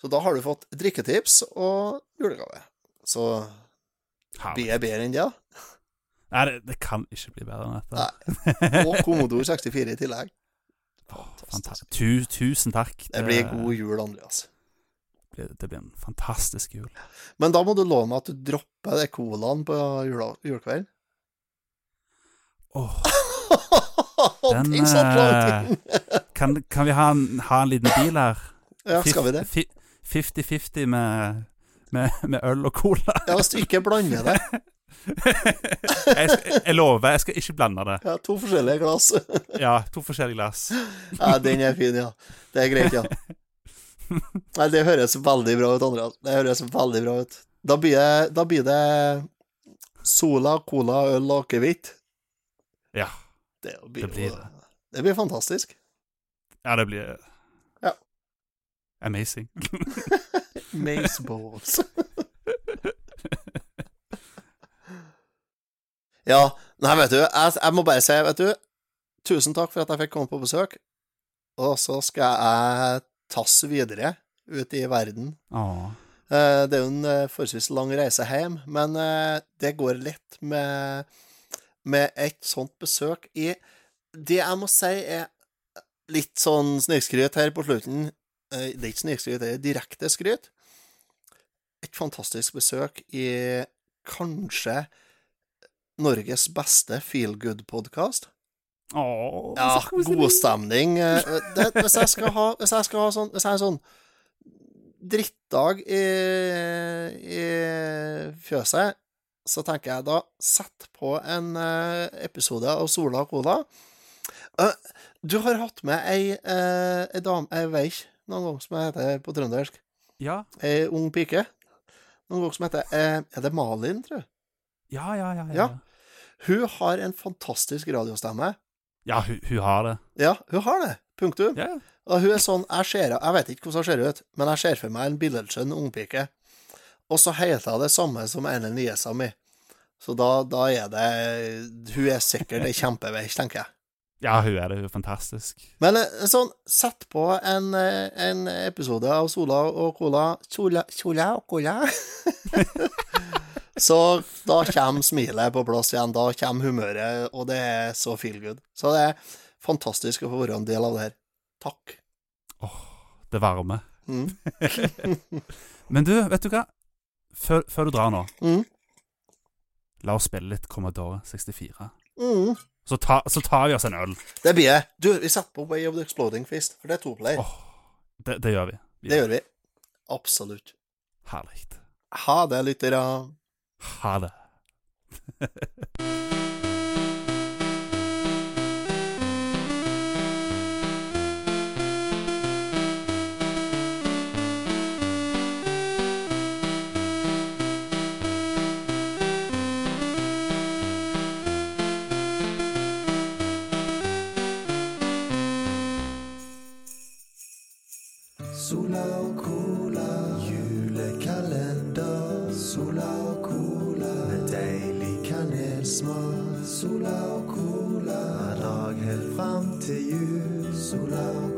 Så da har du fått drikketips og julegave. Så blir jeg bedre enn det? Nei, det, det kan ikke bli bedre enn dette. Nei. Og Commodore 64 i tillegg. Fantastisk. Tu, tusen takk. Det blir god jul, Andreas. Det, det blir en fantastisk jul. Men da må du love meg at du dropper det colaen på jula, julekvelden. Åh, Den Den, eh, kan, kan vi ha en, ha en liten bil her? Ja, skal vi det? Fif- fi- 50-50 med, med, med øl og cola. Ja, Hvis du ikke blander det. jeg, jeg lover, jeg skal ikke blande det. Ja, To forskjellige glass. Ja, to forskjellige glass. Ja, Den er fin, ja. Det er greit, ja. Nei, det høres veldig bra ut, Andreas. Det høres veldig bra ut. Da blir det, da blir det Sola, Cola, øl og akevitt. Ja. Det, blir Det blir det. Det blir fantastisk. Ja, det blir Ja. Amazing. Mace balls. Ja, nei, vet du, jeg, jeg må bare si, vet du Tusen takk for at jeg fikk komme på besøk. Og så skal jeg tasse videre ut i verden. Åh. Eh, Det er jo en eh, forholdsvis lang reise hjem, men eh, det går lett med, med et sånt besøk i Det jeg må si er litt sånn snikskryt her på slutten. Det er ikke snikskryt, det er direkte skryt. Et fantastisk besøk i kanskje Norges beste feel good-podkast. Åh, Ja, god stemning. Eh, Det, hvis jeg skal ha, hvis jeg skal ha sånn Hvis jeg er sånn drittdag i, i fjøset, så tenker jeg da sett på en eh, episode av Sola og Cola. Eh, du har hatt med ei, eh, ei dame Jeg vet ikke noen gang som heter på trøndersk. Ja, Ei ung pike. Noen gang som heter eh, Er det Malin, tror jeg? ja, ja. Ja, ja. Ja. Hun har en fantastisk radiostemme. ja hun, hun har det. Ja, hun har det. Punktum. Ja, Og hun er sånn Jeg ser Jeg vet ikke hvordan hun ser ut, men jeg ser for meg en billedskjønn ungpike. Og så heter hun det samme som ene niesa mi. Så da, da er det Hun er sikkert ei kjempeveis, tenker jeg. ja, hun er det. Hun er fantastisk. Men eh, sånn, sett på en, eh, en episode av Sola og Cola Sola, Sola og Cola. så da kommer smilet på plass igjen. Da kommer humøret, og det er så feel good. Så det er fantastisk å få være en del av det her. Takk. Åh, Det varmer. Mm. Men du, vet du hva? Før, før du drar nå, Mm. la oss spille litt Commodore 64. Mm. Så, ta, så tar vi oss en øl. Det blir det. Du, vi setter på Way of the Exploding Fist, for det er to Oh, det, det gjør vi. vi det gjør vi. Absolutt. Herlig. Ha det, lyttere. Ha det. Kanelsmak. Sola